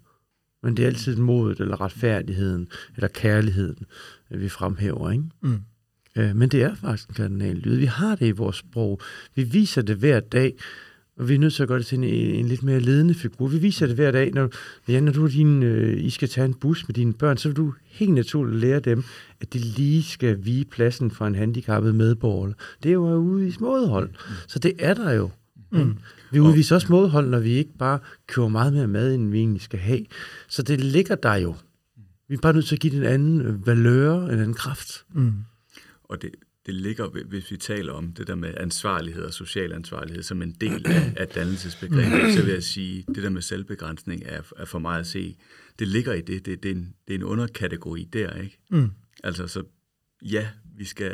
Men det er altid modet, eller retfærdigheden, eller kærligheden, vi fremhæver, ikke? Mm. Øh, men det er faktisk en kardinal dyd. Vi har det i vores sprog. Vi viser det hver dag. Og vi er nødt til at gøre det til en, en lidt mere ledende figur. Vi viser det hver dag. Når, ja, når du din, øh, I skal tage en bus med dine børn, så vil du helt naturligt lære dem, at de lige skal vige pladsen for en handicappet medborger. Det er jo ude i smådehold. Så det er der jo. Mm. Vi udviser også mådehold, når vi ikke bare køber meget mere mad, end vi egentlig skal have. Så det ligger der jo. Vi er bare nødt til at give det en anden øh, valør, en anden kraft. Mm. Og det, det ligger, hvis vi taler om det der med ansvarlighed og social ansvarlighed som en del af, af dannelsesbegrebet, så vil jeg sige, det der med selvbegrænsning er, er for mig at se, det ligger i det. Det, det, er, en, det er en underkategori der, ikke? Mm. Altså, så ja, vi skal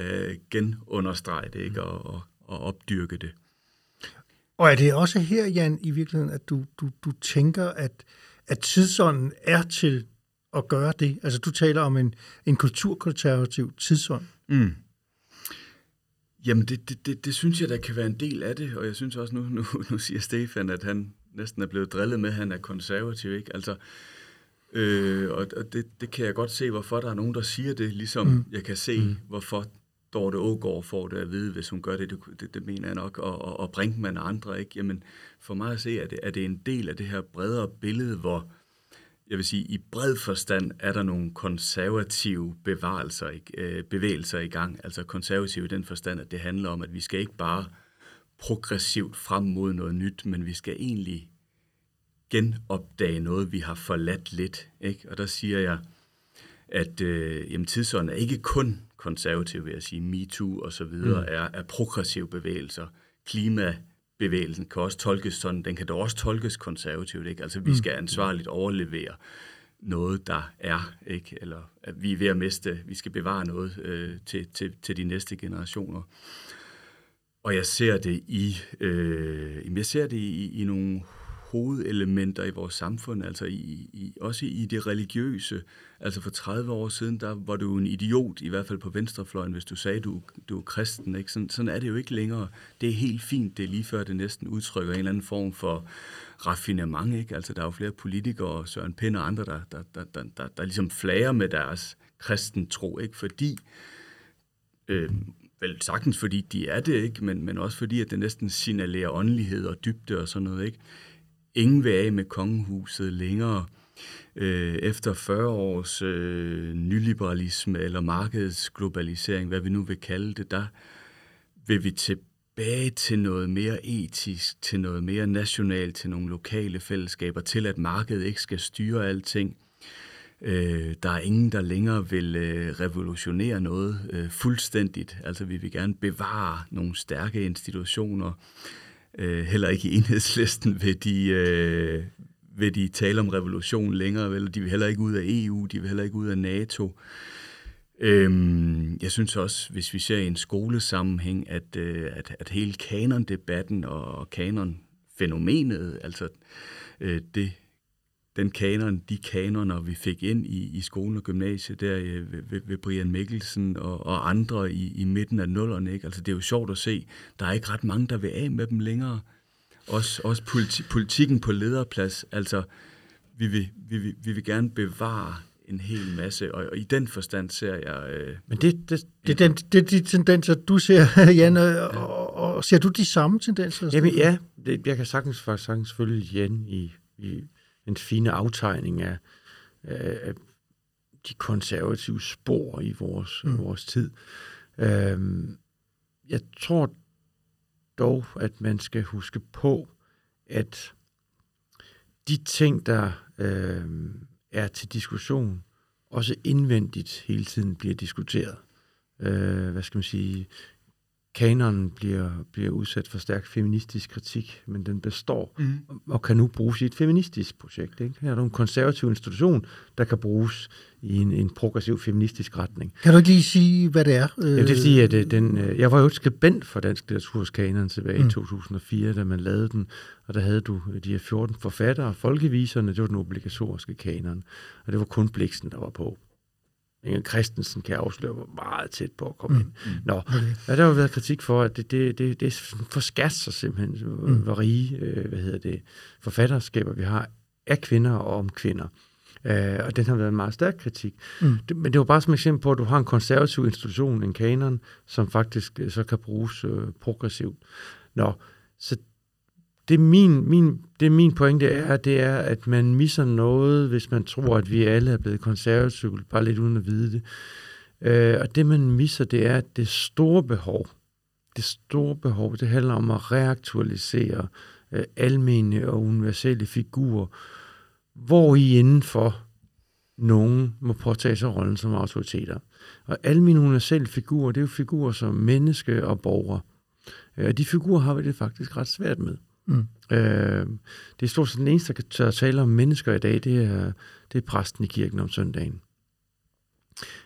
genunderstrege det, ikke? Og, og, og opdyrke det. Og er det også her, Jan, i virkeligheden, at du, du, du tænker, at, at tidsånden er til at gøre det? Altså, du taler om en, en kulturkonservativ tidsånd. Mm. Jamen, det, det, det, det synes jeg, der kan være en del af det, og jeg synes også, nu, nu, nu siger Stefan, at han næsten er blevet drillet med, at han er konservativ, ikke? Altså, øh, og og det, det kan jeg godt se, hvorfor der er nogen, der siger det, ligesom mm. jeg kan se, mm. hvorfor Dorte Ågaard får det at vide, hvis hun gør det, det, det, det mener jeg nok, og, og, og Brinkmann og andre, ikke? Jamen, for mig at se, er det, er det en del af det her bredere billede, hvor, jeg vil sige, i bred forstand er der nogle konservative bevarelser, øh, bevægelser i gang. Altså konservative i den forstand, at det handler om, at vi skal ikke bare progressivt frem mod noget nyt, men vi skal egentlig genopdage noget, vi har forladt lidt. Ikke? Og der siger jeg, at øh, jamen, tidsånden er ikke kun konservativ, vil jeg sige, MeToo og så videre, mm. er, er progressive bevægelser. Klimabevægelsen kan også tolkes sådan, den kan da også tolkes konservativt, ikke? Altså, vi mm. skal ansvarligt overlevere noget, der er, ikke? Eller at vi er ved at miste, vi skal bevare noget øh, til, til, til de næste generationer. Og jeg ser det i, øh, jeg ser det i, i nogle hovedelementer i vores samfund, altså i, i, også i det religiøse. Altså for 30 år siden, der var du en idiot, i hvert fald på venstrefløjen, hvis du sagde, du, du er kristen. Ikke? Sådan, sådan er det jo ikke længere. Det er helt fint, det er lige før det næsten udtrykker en eller anden form for raffinement. Ikke? Altså der er jo flere politikere, Søren Pind og andre, der, der, der, der, der, der ligesom flager med deres kristen tro, ikke? fordi øh, vel sagtens fordi de er det, ikke? Men, men også fordi, at det næsten signalerer åndelighed og dybde og sådan noget. Ikke? Ingen vil af med kongehuset længere. Øh, efter 40 års øh, nyliberalisme eller markedsglobalisering, hvad vi nu vil kalde det, der vil vi tilbage til noget mere etisk, til noget mere nationalt, til nogle lokale fællesskaber, til at markedet ikke skal styre alting. Øh, der er ingen, der længere vil øh, revolutionere noget øh, fuldstændigt. Altså vi vil gerne bevare nogle stærke institutioner, Øh, heller ikke i enhedslisten vil de, øh, vil de tale om revolution længere, vel? de vil heller ikke ud af EU, de vil heller ikke ud af NATO. Øhm, jeg synes også, hvis vi ser i en skolesammenhæng, at, øh, at, at hele kanon-debatten og kanon-fænomenet, altså øh, det den kanon, de kanoner, vi fik ind i, i skolen og gymnasiet, der øh, ved, ved, ved Brian Mikkelsen og, og andre i, i midten af nullerne. Ikke? Altså, det er jo sjovt at se. Der er ikke ret mange, der vil af med dem længere. Også, også politi, politikken på lederplads. Altså, vi vil, vi, vil, vi vil gerne bevare en hel masse, og, og i den forstand ser jeg... Øh, Men det, det, det, den, det er de tendenser, du ser, [laughs] Jan, og, og, og ser du de samme tendenser? Jamen ja, det, jeg kan sagtens, faktisk sagtens følge Jan i, i en fine aftegning af, af de konservative spor i vores, mm. vores tid. Øhm, jeg tror dog, at man skal huske på, at de ting, der øh, er til diskussion, også indvendigt hele tiden bliver diskuteret. Øh, hvad skal man sige? Kanonen bliver, bliver udsat for stærk feministisk kritik, men den består mm. og kan nu bruges i et feministisk projekt. Ikke? Her er der en konservativ institution, der kan bruges i en, en progressiv feministisk retning. Kan du ikke lige sige, hvad det er? Jeg vil sige, at øh, den, øh, jeg var jo skribent for Dansk Litteraturs kanon tilbage mm. i 2004, da man lavede den, og der havde du de her 14 forfattere, folkeviserne, det var den obligatoriske kanon, og det var kun Bliksen, der var på. Inger Christensen kan afsløre, var meget tæt på at komme mm. ind. Mm. Nå, okay. ja, der har jo været kritik for, at det, det, det, det forskat sig simpelthen, mm. hvor rige, øh, hvad hedder det, forfatterskaber vi har af kvinder og om kvinder. Øh, og den har været en meget stærk kritik. Mm. Det, men det var bare som eksempel på, at du har en konservativ institution, en kanon, som faktisk øh, så kan bruges øh, progressivt. Nå, så det, min, min, det min pointe er, det er, at man misser noget, hvis man tror, at vi alle er blevet konservative, bare lidt uden at vide det. Øh, og det, man misser, det er, at det store behov, det store behov, det handler om at reaktualisere øh, almene og universelle figurer, hvor I indenfor nogen må påtage sig rollen som autoriteter. Og almene universelle figurer, det er jo figurer som menneske og borger. Øh, og de figurer har vi det faktisk ret svært med. Mm. Øh, det er stort set den eneste, der kan tale om mennesker i dag, det er, det er præsten i kirken om søndagen.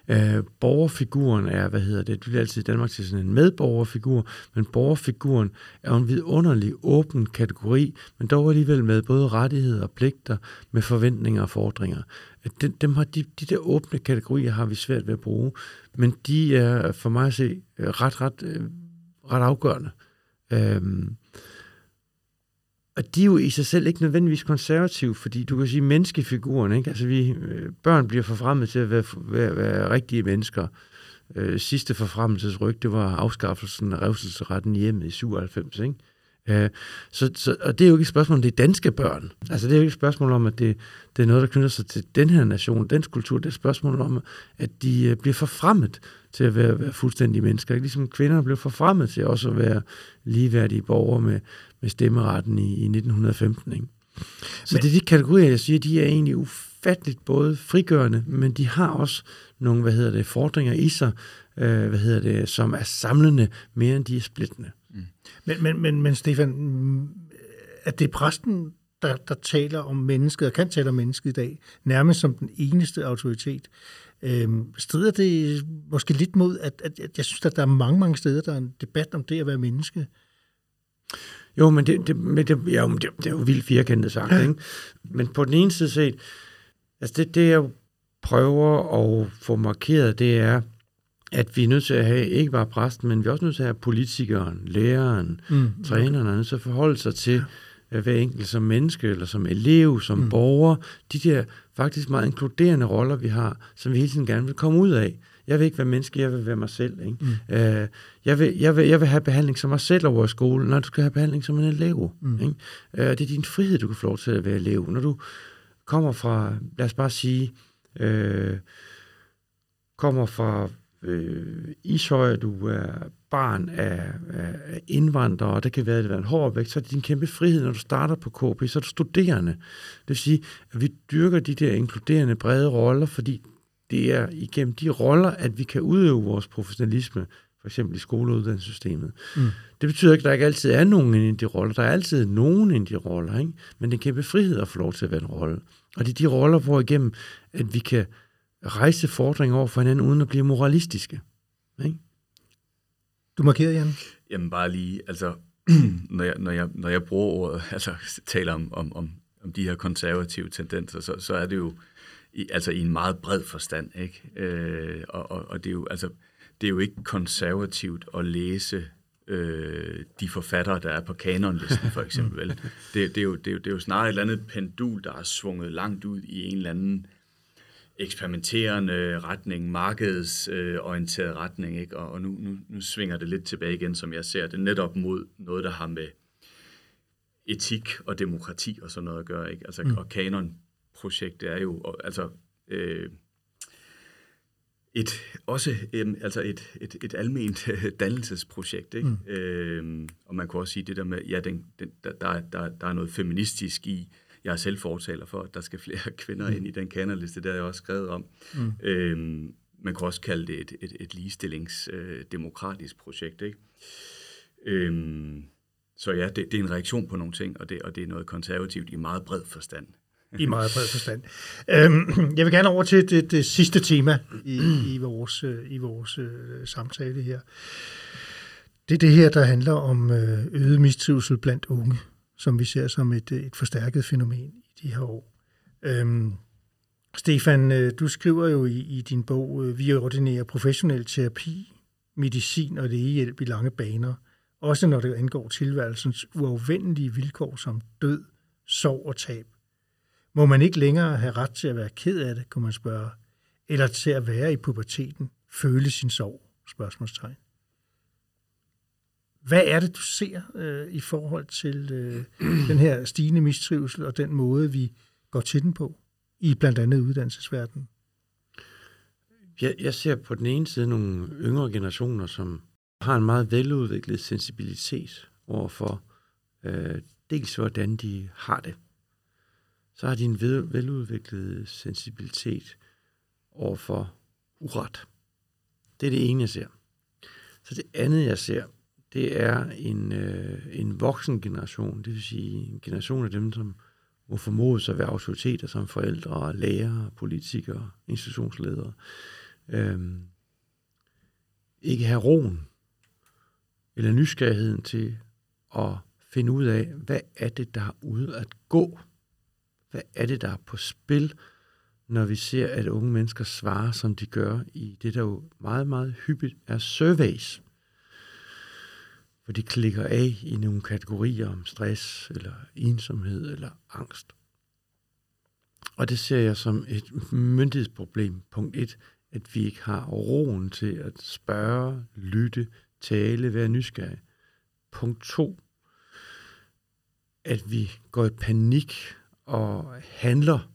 Øh, borgerfiguren er, hvad hedder det, det bliver altid i Danmark til sådan en medborgerfigur, men borgerfiguren er en vidunderlig åben kategori, men dog alligevel med både rettigheder og pligter, med forventninger og fordringer. Øh, dem, dem har de, de der åbne kategorier har vi svært ved at bruge, men de er for mig at se ret, ret, øh, ret afgørende. Øh, og de er jo i sig selv ikke nødvendigvis konservative, fordi du kan sige menneskefiguren, ikke? Altså vi, øh, børn bliver forfremmet til at være, være, være rigtige mennesker. Øh, sidste forfremmelsesryg, det var afskaffelsen af revselsesretten hjemme i 97, ikke? Øh, så, så, og det er jo ikke et spørgsmål om, det er danske børn. Altså det er jo ikke et spørgsmål om, at det, det er noget, der knytter sig til den her nation, dens kultur. Det er et spørgsmål om, at de øh, bliver forfremmet til at være, være fuldstændige mennesker. Ikke? Ligesom kvinder blev forfremmet til også at være ligeværdige borgere med, med stemmeretten i, i 1915. Ikke? Så men, det er de kategorier, jeg siger, de er egentlig ufatteligt både frigørende, men de har også nogle, hvad hedder det, fordringer i sig, øh, hvad hedder det, som er samlende mere end de er splittende. Mm. Men, men, men, men Stefan, er det præsten, der, der taler om mennesket, og kan tale om mennesket i dag, nærmest som den eneste autoritet? Øhm, strider det måske lidt mod, at, at, at jeg synes, at der er mange, mange steder, der er en debat om det at være menneske? Jo, men det, det, men det, ja, det, det er jo vildt firkantet sagt, ikke? Men på den ene side set, altså det, det jeg prøver at få markeret, det er, at vi er nødt til at have ikke bare præsten, men vi er også nødt til at have politikeren, læreren, mm. træneren, til at forholde sig til ja. hver enkelt som menneske, eller som elev, som mm. borger, de der faktisk meget inkluderende roller, vi har, som vi hele tiden gerne vil komme ud af. Jeg vil ikke være menneske, jeg vil være mig selv. Ikke? Mm. Øh, jeg, vil, jeg, vil, jeg vil have behandling som mig selv over skole, når du skal have behandling som en elev. Mm. Ikke? Øh, det er din frihed, du kan få lov til at være elev. Når du kommer fra, lad os bare sige, øh, kommer fra øh, Ishøj, du er barn af, af indvandrere, og det kan være, at det er en hård vægt, så er det din kæmpe frihed, når du starter på KP, så er du studerende. Det vil sige, at vi dyrker de der inkluderende brede roller, fordi det er igennem de roller, at vi kan udøve vores professionalisme, for eksempel i skoleuddannelsessystemet. Mm. Det betyder ikke, at der ikke altid er nogen i de roller. Der er altid nogen i de roller, ikke? men det er kæmpe frihed at få lov til at være en rolle. Og det er de roller, hvor igennem, at vi kan rejse fordringer over for hinanden, uden at blive moralistiske. Ikke? Du markerer, Jan? Jamen bare lige, altså, [clears throat] når jeg, når jeg, når jeg bruger ordet, [laughs] altså taler om, om, om, om de her konservative tendenser, så, så er det jo i, altså i en meget bred forstand, ikke? Øh, og, og, og det er jo, altså, det er jo ikke konservativt at læse øh, de forfattere, der er på kanonlisten, for eksempel. Vel? [laughs] Det, det, er jo, det, er jo, det er jo snarere et eller andet pendul, der er svunget langt ud i en eller anden eksperimenterende retning, markedsorienteret retning, ikke? og, og nu, nu, nu svinger det lidt tilbage igen, som jeg ser det, netop mod noget, der har med etik og demokrati og sådan noget at gøre. Ikke? Altså, mm. Og kanonprojektet er jo altså, øh, et, også en, altså et, et, et alment [laughs] dannelsesprojekt. Ikke? Mm. Øh, og man kunne også sige det der med, ja, den, den, der, der, der er noget feministisk i, jeg er selv fortaler for, at der skal flere [laughs] kvinder mm. ind i den kanaliste, der har jeg også skrevet om. Mm. Øhm, man kan også kalde det et, et, et ligestillingsdemokratisk øh, projekt. Ikke? Øhm, så ja, det, det er en reaktion på nogle ting, og det, og det er noget konservativt i meget bred forstand. I meget bred forstand. Øhm, jeg vil gerne over til det, det sidste tema i, i vores, øh, i vores øh, samtale her. Det er det her, der handler om øh, øget mistrivsel blandt unge som vi ser som et, øh, et forstærket fænomen i de her år. Øhm, Stefan, øh, du skriver jo i, i din bog, øh, vi ordinerer professionel terapi, medicin og lægehjælp i lange baner, også når det angår tilværelsens uafvendelige vilkår som død, sorg og tab. Må man ikke længere have ret til at være ked af det, kunne man spørge, eller til at være i puberteten, føle sin sorg? Spørgsmålstegn. Hvad er det, du ser øh, i forhold til øh, den her stigende mistrivsel og den måde, vi går til den på i blandt andet uddannelsesverdenen? Jeg, jeg ser på den ene side nogle yngre generationer, som har en meget veludviklet sensibilitet overfor øh, dels hvordan de har det. Så har de en veludviklet sensibilitet overfor uret. Det er det ene, jeg ser. Så det andet, jeg ser, det er en, øh, en voksen generation, det vil sige en generation af dem, som må formodes at være autoriteter som forældre, lærere, politikere, institutionsledere. Øhm, ikke have roen eller nysgerrigheden til at finde ud af, hvad er det, der er ude at gå? Hvad er det, der er på spil, når vi ser, at unge mennesker svarer, som de gør i det, der jo meget, meget hyppigt er surveys, hvor de klikker af i nogle kategorier om stress, eller ensomhed, eller angst. Og det ser jeg som et myndighedsproblem. Punkt et, at vi ikke har roen til at spørge, lytte, tale, være nysgerrig. Punkt to, at vi går i panik og handler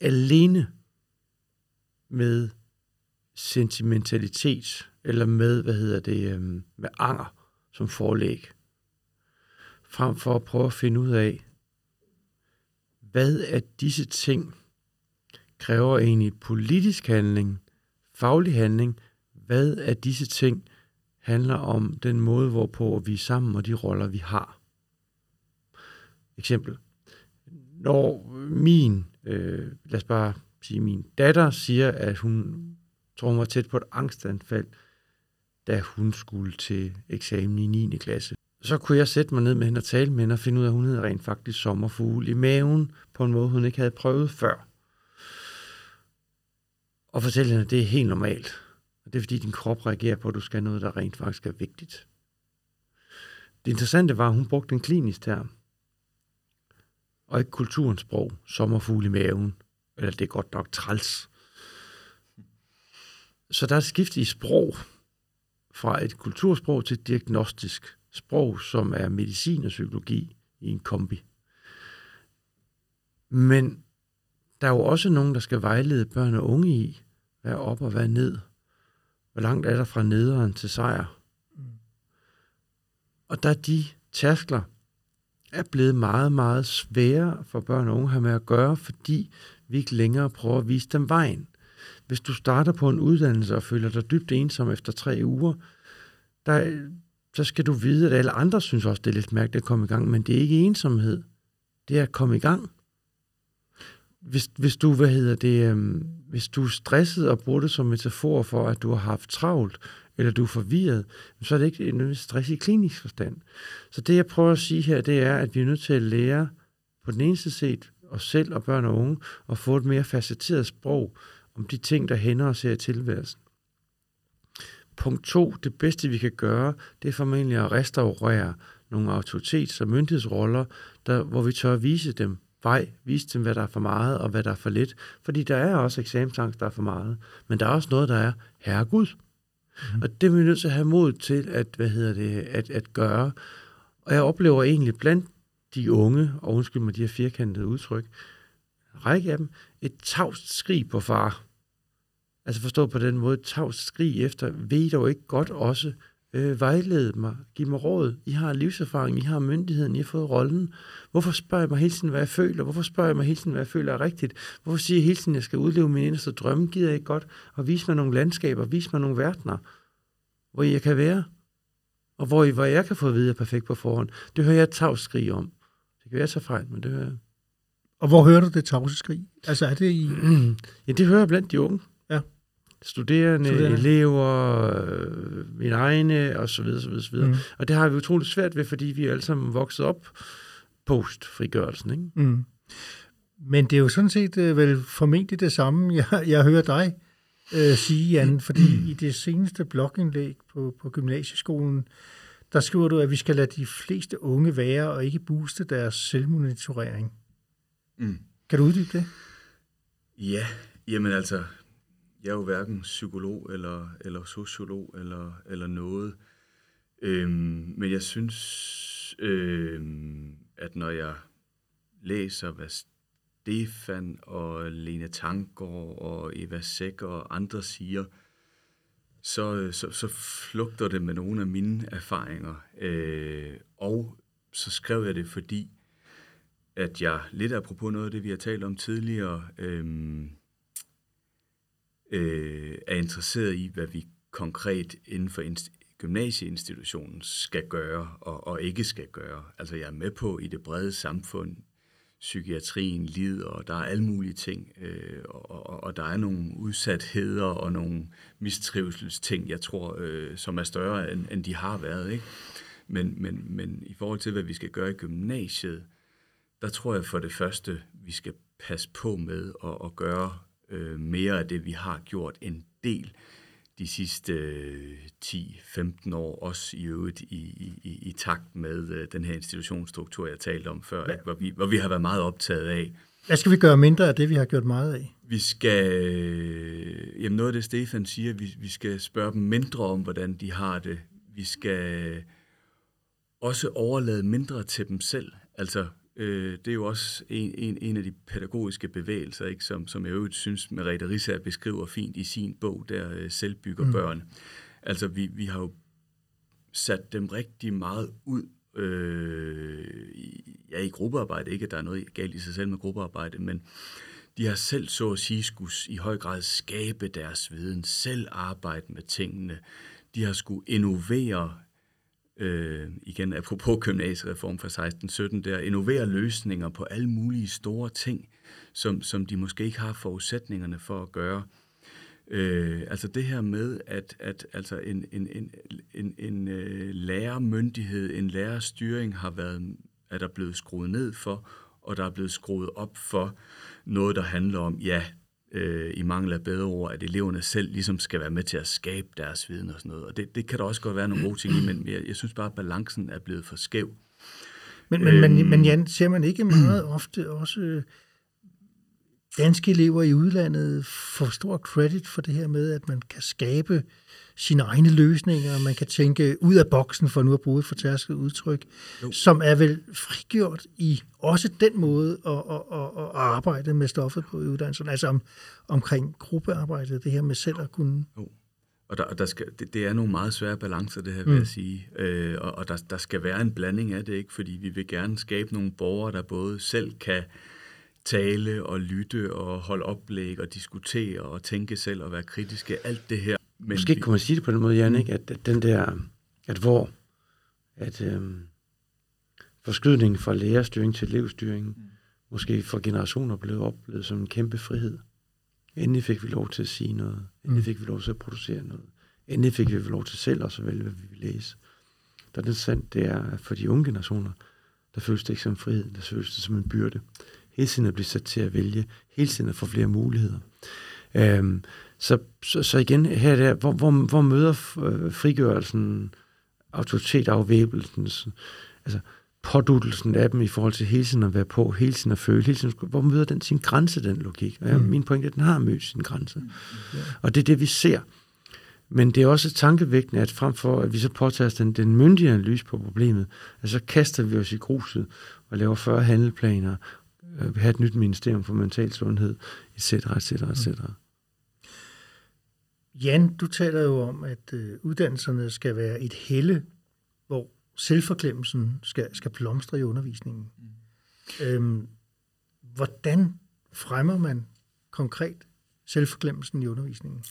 alene med sentimentalitet, eller med, hvad hedder det, øhm, med anger som forlæg, frem for at prøve at finde ud af, hvad af disse ting kræver egentlig politisk handling, faglig handling, hvad af disse ting handler om den måde, hvorpå vi er sammen og de roller, vi har. Eksempel. Når min, øh, lad os bare sige, min datter siger, at hun tror, hun var tæt på et angstanfald, da hun skulle til eksamen i 9. klasse. Så kunne jeg sætte mig ned med hende og tale med hende og finde ud af, at hun havde rent faktisk sommerfugl i maven på en måde, hun ikke havde prøvet før. Og fortælle hende, at det er helt normalt. Og det er fordi, din krop reagerer på, at du skal noget, der rent faktisk er vigtigt. Det interessante var, at hun brugte en klinisk term og ikke kulturens sprog, sommerfugl i maven, eller det er godt nok træls. Så der er skift i sprog, fra et kultursprog til et diagnostisk sprog, som er medicin og psykologi i en kombi. Men der er jo også nogen, der skal vejlede børn og unge i, hvad er op og hvad er ned. Hvor langt er der fra nederen til sejr? Mm. Og der er de tærskler, er blevet meget, meget svære for børn og unge at have med at gøre, fordi vi ikke længere prøver at vise dem vejen. Hvis du starter på en uddannelse og føler dig dybt ensom efter tre uger, der, så skal du vide, at alle andre synes også, det er lidt mærkeligt at komme i gang, men det er ikke ensomhed. Det er at komme i gang. Hvis, hvis du, hvad hedder det, øhm, hvis du er stresset og bruger det som metafor for, at du har haft travlt, eller du er forvirret, så er det ikke en stress i klinisk forstand. Så det, jeg prøver at sige her, det er, at vi er nødt til at lære på den eneste set os selv og børn og unge, at få et mere facetteret sprog om de ting, der hænder os her i tilværelsen. Punkt to, det bedste vi kan gøre, det er formentlig at restaurere nogle autoritets- og myndighedsroller, der, hvor vi tør at vise dem vej, vise dem, hvad der er for meget og hvad der er for lidt. Fordi der er også eksamensangst, der er for meget. Men der er også noget, der er, herre Gud, Mm. Og det er vi nødt til at have mod til at, hvad hedder det, at, at gøre. Og jeg oplever egentlig blandt de unge, og undskyld mig de her firkantede udtryk, en række af dem, et tavst skrig på far. Altså forstå på den måde, et tavst skrig efter, ved I dog ikke godt også, øh, vejlede mig, giv mig råd. I har livserfaring, I har myndigheden, I har fået rollen. Hvorfor spørger jeg mig hele tiden, hvad jeg føler? Hvorfor spørger jeg mig hele tiden, hvad jeg føler er rigtigt? Hvorfor siger jeg hele tiden, at jeg skal udleve min inderste drømme? Gider jeg ikke godt at vise mig nogle landskaber, vise mig nogle verdener, hvor jeg kan være? Og hvor, I, hvor jeg kan få at vide, at jeg er perfekt på forhånd. Det hører jeg et tavskrig om. Det kan være så fejl, men det hører jeg. Og hvor hører du det tavseskrig? Altså er det i... [clears throat] ja, det hører jeg blandt de unge studerende, studerende. elever, øh, mine egne osv. så videre. Mm. Og det har vi utroligt svært ved, fordi vi er alle sammen vokset op post-frigørelsen. Ikke? Mm. Men det er jo sådan set øh, vel formentlig det samme, [laughs] jeg, jeg hører dig øh, sige, Jan, fordi i det seneste blogindlæg på, på gymnasieskolen, der skriver du, at vi skal lade de fleste unge være og ikke booste deres selvmonitorering. Mm. Kan du uddybe det? Ja, jamen altså, jeg er jo hverken psykolog eller, eller sociolog eller, eller noget. Øhm, men jeg synes, øhm, at når jeg læser, hvad Stefan og Lene Tangård og Eva Sæk og andre siger, så, så, så flugter det med nogle af mine erfaringer. Øh, og så skrev jeg det, fordi at jeg, lidt apropos noget af det, vi har talt om tidligere, øh, øh, er interesseret i, hvad vi konkret inden for gymnasieinstitutionen skal gøre og, og ikke skal gøre. Altså jeg er med på i det brede samfund, psykiatrien lider, og der er alle mulige ting, øh, og, og, og der er nogle udsatheder og nogle mistrivselsting, jeg tror, øh, som er større, end, end de har været. Ikke? Men, men, men i forhold til, hvad vi skal gøre i gymnasiet, der tror jeg for det første, vi skal passe på med at, at gøre øh, mere af det, vi har gjort en del de sidste øh, 10-15 år, også i øvrigt i, i, i takt med øh, den her institutionsstruktur, jeg talte om før, ikke? Hvor, vi, hvor vi har været meget optaget af. Hvad skal vi gøre mindre af det, vi har gjort meget af? Vi skal, øh, jamen noget af det Stefan siger, vi, vi skal spørge dem mindre om, hvordan de har det. Vi skal også overlade mindre til dem selv. Altså, Øh, det er jo også en, en, en af de pædagogiske bevægelser, ikke, som, som jeg øvrigt synes, Merete Risser beskriver fint i sin bog, der øh, selvbygger mm. børn. Altså, vi, vi har jo sat dem rigtig meget ud øh, i, ja, i gruppearbejde. Ikke, at der er noget galt i sig selv med gruppearbejde, men de har selv så at sige skulle i høj grad skabe deres viden, selv arbejde med tingene. De har skulle innovere øh, igen apropos gymnasiereform fra 16-17, der innovere løsninger på alle mulige store ting, som, som de måske ikke har forudsætningerne for at gøre. Øh, altså det her med, at, at altså en, en, en, en, en øh, lærermyndighed, en lærerstyring har været, er der blevet skruet ned for, og der er blevet skruet op for noget, der handler om, ja, øh, i mangel af bedre ord, at eleverne selv ligesom skal være med til at skabe deres viden og sådan noget. Og det, det kan der også godt være nogle gode ting i, men jeg, jeg synes bare, at balancen er blevet for skæv. Men, men, øhm, men, men Jan, ser man ikke meget [clears throat] ofte også øh, danske elever i udlandet får stor credit for det her med, at man kan skabe sine egne løsninger, man kan tænke ud af boksen, for nu at bruge et fortærsket udtryk, jo. som er vel frigjort i også den måde at, at, at, at arbejde med stoffet på uddannelsen, altså om, omkring gruppearbejdet, det her med selv at kunne... Jo. Og, der, og der skal, det, det er nogle meget svære balancer, det her, vil mm. jeg sige. Øh, og og der, der skal være en blanding af det, ikke? fordi vi vil gerne skabe nogle borgere, der både selv kan tale og lytte og holde oplæg og diskutere og tænke selv og være kritiske. Alt det her men Måske vi... kunne man sige det på den måde, Jan, ikke? At, at den der, at hvor, at øhm, forskydningen fra lærerstyring til elevstyring, mm. måske for generationer blev oplevet som en kæmpe frihed. Endelig fik vi lov til at sige noget. Endelig mm. fik vi lov til at producere noget. Endelig fik vi lov til selv at vælge, hvad vi vil læse. Der er det sandt, det er, at for de unge generationer, der føles det ikke som frihed, der føles det som en byrde. Hele tiden at blive sat til at vælge, hele tiden at få flere muligheder. Øhm, så, så, så igen, her der, hvor, hvor, hvor møder øh, frigørelsen, autoritet afvæbelsen, altså påduttelsen af dem i forhold til hele tiden at være på, hele tiden at føle, hele tiden, hvor møder den sin grænse, den logik? Ja, mm. Min pointe er, at den har mødt sin grænse. Mm. Yeah. Og det er det, vi ser. Men det er også tankevækkende, at frem for, at vi så påtager os den, den myndige analyse på problemet, at så kaster vi os i gruset og laver 40 handleplaner, øh, have et nyt ministerium for mental sundhed, etc., etc., etc. Mm. Jan, du taler jo om, at øh, uddannelserne skal være et helle, hvor selvforklemmelsen skal, skal blomstre i undervisningen. Mm. Øhm, hvordan fremmer man konkret selvforklemmelsen i undervisningen?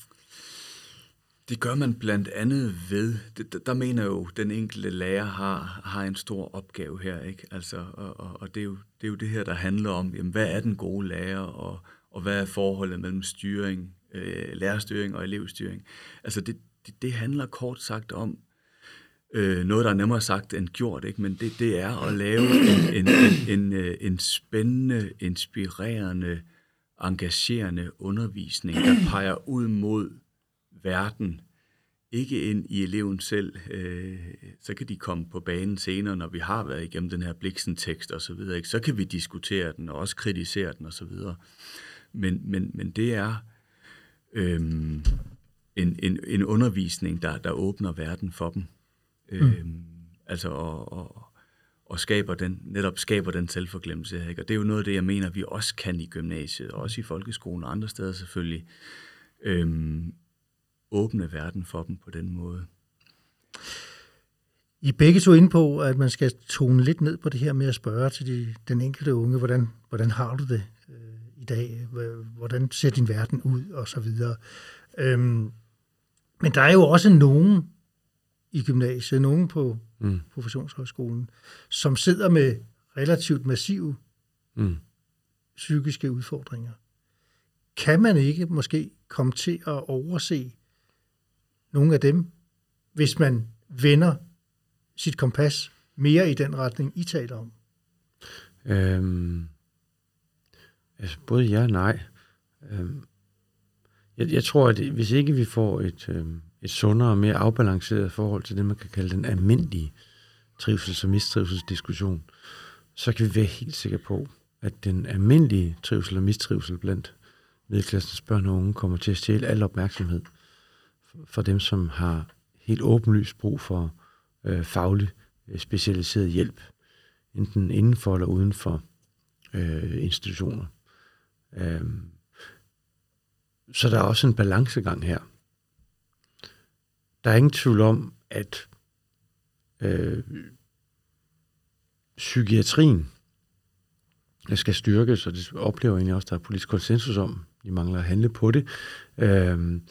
Det gør man blandt andet ved, det, der mener jo, at den enkelte lærer har, har en stor opgave her, ikke? Altså, og, og, og det, er jo, det er jo det her, der handler om, jamen, hvad er den gode lærer, og, og hvad er forholdet mellem styring, øh, lærerstyring og elevstyring. Altså det, det, det handler kort sagt om øh, noget, der er nemmere sagt end gjort, ikke? men det, det er at lave en, en, en, en, øh, en spændende, inspirerende, engagerende undervisning, der peger ud mod verden, ikke ind i eleven selv. Øh, så kan de komme på banen senere, når vi har været igennem den her Bliksen-tekst og så videre. Ikke? Så kan vi diskutere den og også kritisere den og så videre. Men, men, men det er øhm, en, en, en undervisning, der, der åbner verden for dem. Mm. Øhm, altså, og, og, og skaber den, netop skaber den selvforglemmelse her. Ikke? Og det er jo noget af det, jeg mener, vi også kan i gymnasiet, og også i folkeskolen og andre steder selvfølgelig. Øhm, åbne verden for dem på den måde. I begge to ind på, at man skal tone lidt ned på det her med at spørge til de, den enkelte unge, hvordan, hvordan har du det i dag? Hvordan ser din verden ud? Og så videre. Øhm, men der er jo også nogen i gymnasiet, nogen på mm. professionshøjskolen, som sidder med relativt massive mm. psykiske udfordringer. Kan man ikke måske komme til at overse nogle af dem, hvis man vender sit kompas mere i den retning, I taler om? Øhm, altså både ja og nej. Øhm, jeg, jeg tror, at hvis ikke vi får et, øhm, et sundere og mere afbalanceret forhold til det, man kan kalde den almindelige trivsels- og mistrivselsdiskussion, så kan vi være helt sikre på, at den almindelige trivsel og mistrivsel blandt middelklassens børn og unge kommer til at stjæle al opmærksomhed for dem, som har helt åbenlyst brug for øh, faglig øh, specialiseret hjælp, enten indenfor eller uden for øh, institutioner. Øhm, så der er også en balancegang her. Der er ingen tvivl om, at øh, psykiatrien øh, skal styrkes, og det oplever jeg egentlig også, at der er politisk konsensus om. De mangler at handle på det. Øhm,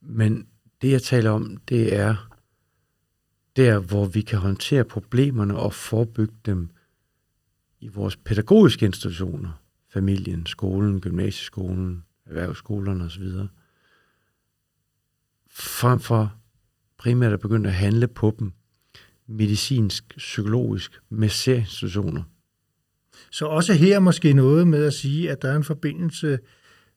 men det, jeg taler om, det er der, hvor vi kan håndtere problemerne og forebygge dem i vores pædagogiske institutioner, familien, skolen, gymnasieskolen, erhvervsskolerne osv., frem for primært at begynde at handle på dem medicinsk, psykologisk, med særinstitutioner. Så også her måske noget med at sige, at der er en forbindelse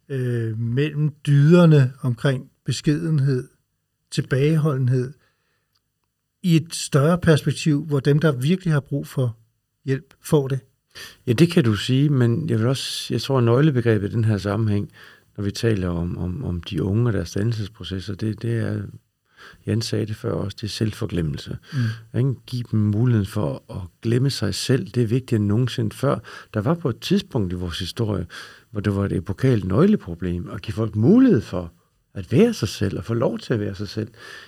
øh, mellem dyderne omkring beskedenhed, tilbageholdenhed, i et større perspektiv, hvor dem, der virkelig har brug for hjælp, får det? Ja, det kan du sige, men jeg vil også, jeg tror, at nøglebegrebet i den her sammenhæng, når vi taler om, om, om de unge og deres dannelsesprocesser, det, det er, Jan sagde det før også, det er selvforglemmelse. Mm. Ikke? Giv dem muligheden for at glemme sig selv, det er vigtigere end nogensinde før. Der var på et tidspunkt i vores historie, hvor det var et epokalt nøgleproblem, at give folk mulighed for at være sig selv og få lov til at være sig selv.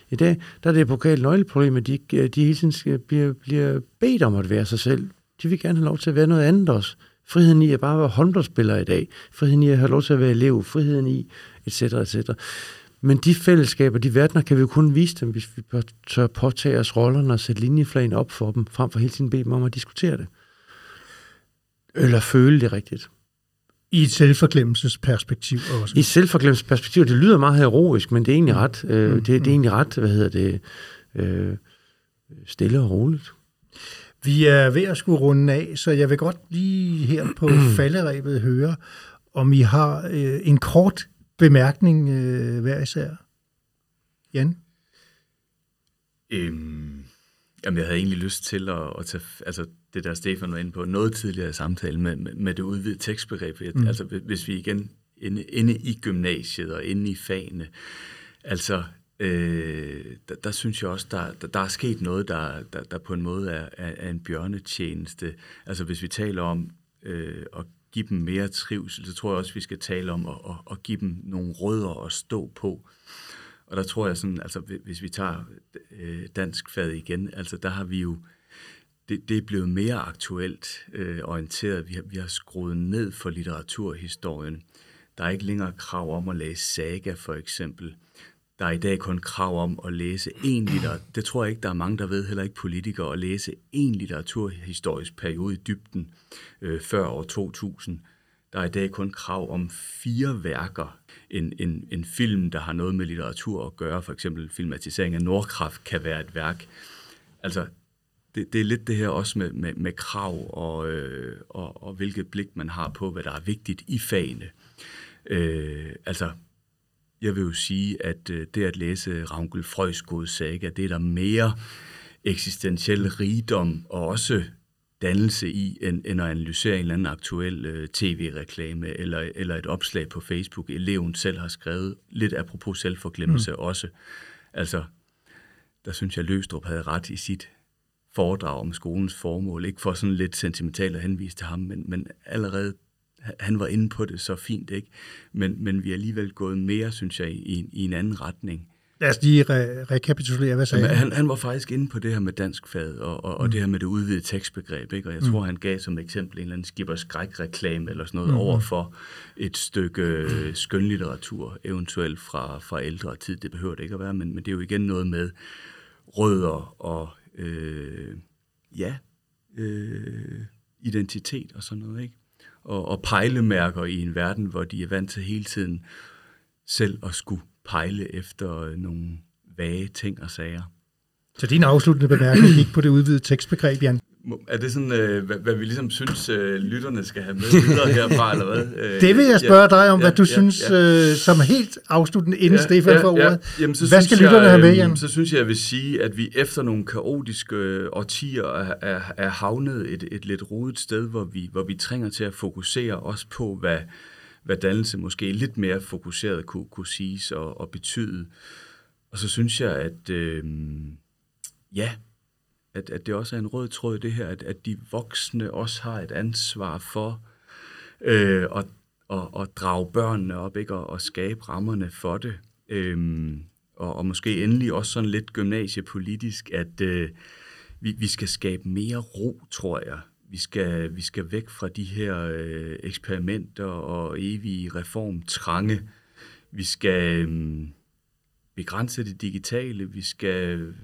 I dag der er det epokalt nøgleproblem, at de, de hele tiden bliver, bliver bedt om at være sig selv. De vil gerne have lov til at være noget andet også. Friheden i at bare være håndboldspiller i dag. Friheden i at have lov til at være elev. Friheden i, etc. etc. Men de fællesskaber, de verdener, kan vi jo kun vise dem, hvis vi tør påtage os rollerne og sætte linjeflagen op for dem, frem for hele tiden bede dem om at diskutere det. Eller føle det rigtigt. I et selvforglemmelsesperspektiv også. I et selvforglemmelsesperspektiv, det lyder meget heroisk, men det er egentlig ret, øh, mm. det, det er egentlig ret, hvad hedder det, øh, stille og roligt. Vi er ved at skulle runde af, så jeg vil godt lige her på [clears throat] falderæbet høre, om I har øh, en kort bemærkning øh, hver især. Jan? Øhm, jamen, jeg havde egentlig lyst til at, at tage altså, det, der Stefan var inde på noget tidligere i samtalen med, med, med det udvidede tekstbegreb. Mm. Altså, hvis vi igen inde, inde i gymnasiet og inde i fagene, altså øh, der, der synes jeg også, der, der, der er sket noget, der, der, der på en måde er, er, er en bjørnetjeneste. Altså hvis vi taler om øh, at give dem mere trivsel, så tror jeg også, vi skal tale om at, at, at give dem nogle rødder at stå på. Og der tror jeg sådan, altså hvis vi tager øh, dansk fad igen, altså der har vi jo, det, det er blevet mere aktuelt øh, orienteret. Vi har, vi har skruet ned for litteraturhistorien. Der er ikke længere krav om at læse saga, for eksempel. Der er i dag kun krav om at læse en litteratur. Det tror jeg ikke, der er mange, der ved, heller ikke politikere, at læse en litteraturhistorisk periode i dybden øh, før år 2000. Der er i dag kun krav om fire værker. En, en, en film, der har noget med litteratur at gøre, for eksempel filmatisering af Nordkraft, kan være et værk. Altså, det, det er lidt det her også med, med, med krav og, øh, og, og hvilket blik man har på, hvad der er vigtigt i fagene. Øh, altså, jeg vil jo sige, at øh, det at læse Ravngul Frøsgod saga, det er der mere eksistentiel rigdom og også dannelse i, end, end at analysere en eller anden aktuel øh, tv-reklame eller, eller et opslag på Facebook, eleven selv har skrevet, lidt apropos selvforglemmelse mm. også. Altså, der synes jeg, Løstrup havde ret i sit foredrag om skolens formål. Ikke for sådan lidt sentimentalt at henvise til ham, men, men allerede han var inde på det så fint, ikke? Men, men vi er alligevel gået mere, synes jeg, i, i en anden retning. Lad os lige re- rekapitulere, hvad sagde Jamen, han? Han var faktisk inde på det her med dansk fag, og, og, og mm. det her med det udvidede tekstbegreb, ikke? Og jeg mm. tror, han gav som eksempel en eller anden skipper skrækreklame eller sådan noget mm. over for et stykke skønlitteratur, eventuelt fra, fra ældre tid. Det behøver det ikke at være, men, men det er jo igen noget med rødder og øh, ja, øh, identitet og sådan noget, ikke? Og, og pejlemærker i en verden, hvor de er vant til hele tiden selv at skulle pejle efter øh, nogle vage ting og sager. Så din afsluttende bemærkning gik på det udvidede tekstbegreb, Jan? Er det sådan, øh, hvad, hvad vi ligesom synes, øh, lytterne skal have med videre [laughs] herfra, eller hvad? Øh, det vil jeg spørge ja, dig om, ja, hvad du ja, synes, ja. Øh, som helt afsluttende, inden ja, Stefan ja, får ordet. Ja. Jamen, så hvad skal lytterne jeg, have med, Jan? Så synes jeg, jeg vil sige, at vi efter nogle kaotiske øh, årtier er, er, er havnet et, et lidt rodet sted, hvor vi, hvor vi trænger til at fokusere også på, hvad, hvad dannelse måske lidt mere fokuseret kunne, kunne siges og, og betyde. Og så synes jeg, at øh, ja, at, at det også er en rød tråd i det her, at, at de voksne også har et ansvar for øh, at, at, at drage børnene op ikke? Og, og skabe rammerne for det. Øhm, og, og måske endelig også sådan lidt gymnasiepolitisk, at øh, vi, vi skal skabe mere ro, tror jeg. Vi skal, vi skal væk fra de her øh, eksperimenter og evige reformtrange. Vi skal øh, begrænse det digitale. Vi skal øh,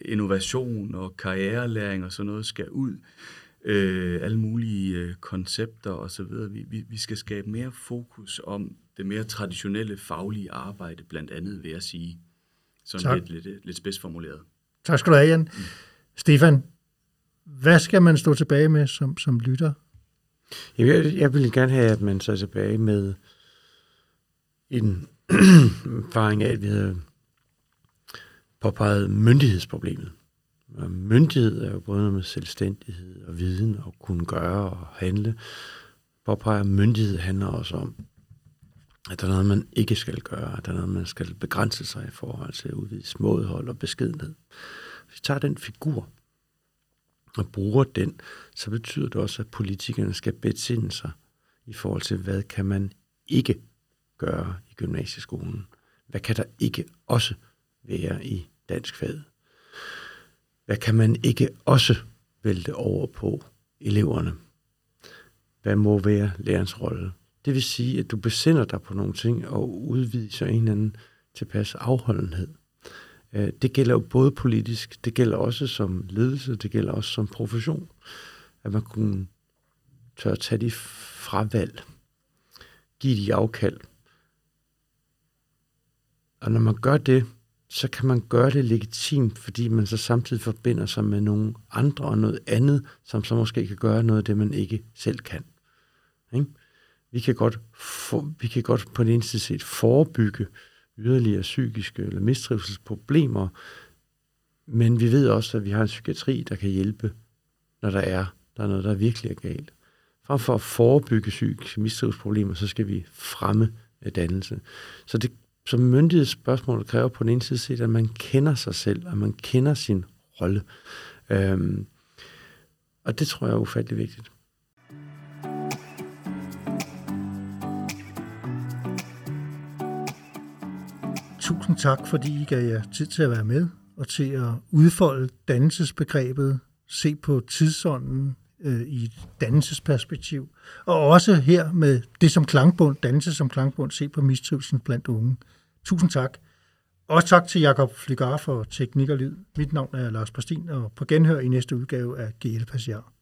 innovation og karrierelæring og sådan noget skal ud. Øh, alle mulige øh, koncepter og så videre. Vi, vi, vi skal skabe mere fokus om det mere traditionelle faglige arbejde, blandt andet ved at sige. Sådan tak. lidt, lidt, lidt spidsformuleret. Tak skal du have, Jan. Mm. Stefan, hvad skal man stå tilbage med som, som lytter? Jeg, jeg vil gerne have, at man står tilbage med en [clears throat] erfaring af, at vi havde påpeget myndighedsproblemet. Myndighed er jo både noget med selvstændighed og viden og kunne gøre og handle. Påpeger myndighed handler også om, at der er noget, man ikke skal gøre, at der er noget, man skal begrænse sig i forhold til at udvise mådehold og beskedenhed. Hvis vi tager den figur og bruger den, så betyder det også, at politikerne skal besinde sig i forhold til, hvad kan man ikke gøre i gymnasieskolen? Hvad kan der ikke også være i dansk fag? Hvad kan man ikke også vælte over på eleverne? Hvad må være lærerens rolle? Det vil sige, at du besinder dig på nogle ting og udviser en eller anden tilpas afholdenhed. Øh, det gælder jo både politisk, det gælder også som ledelse, det gælder også som profession. At man kunne tør tage de fravalg, give de afkald. Og når man gør det, så kan man gøre det legitimt, fordi man så samtidig forbinder sig med nogle andre og noget andet, som så måske kan gøre noget af det, man ikke selv kan. Ikke? Vi, kan godt for, vi kan godt på den ene side set forebygge yderligere psykiske eller mistrivselsproblemer, men vi ved også, at vi har en psykiatri, der kan hjælpe, når der er, der er noget, der virkelig er galt. Frem for at forebygge psykiske mistrivselsproblemer, så skal vi fremme dannelse. Så det, så myndighedsspørgsmålet kræver på den ene side set, at man kender sig selv, at man kender sin rolle. Øhm, og det tror jeg er ufattelig vigtigt. Tusind tak, fordi I gav jer tid til at være med og til at udfolde dannelsesbegrebet, se på tidsånden øh, i et dannelsesperspektiv, og også her med det som klangbund, dannelse som klangbund, se på mistrivelsen blandt unge. Tusind tak. Også tak til Jakob Flygar for teknik og lyd. Mit navn er Lars Pastin, og på genhør i næste udgave af GL Passiar.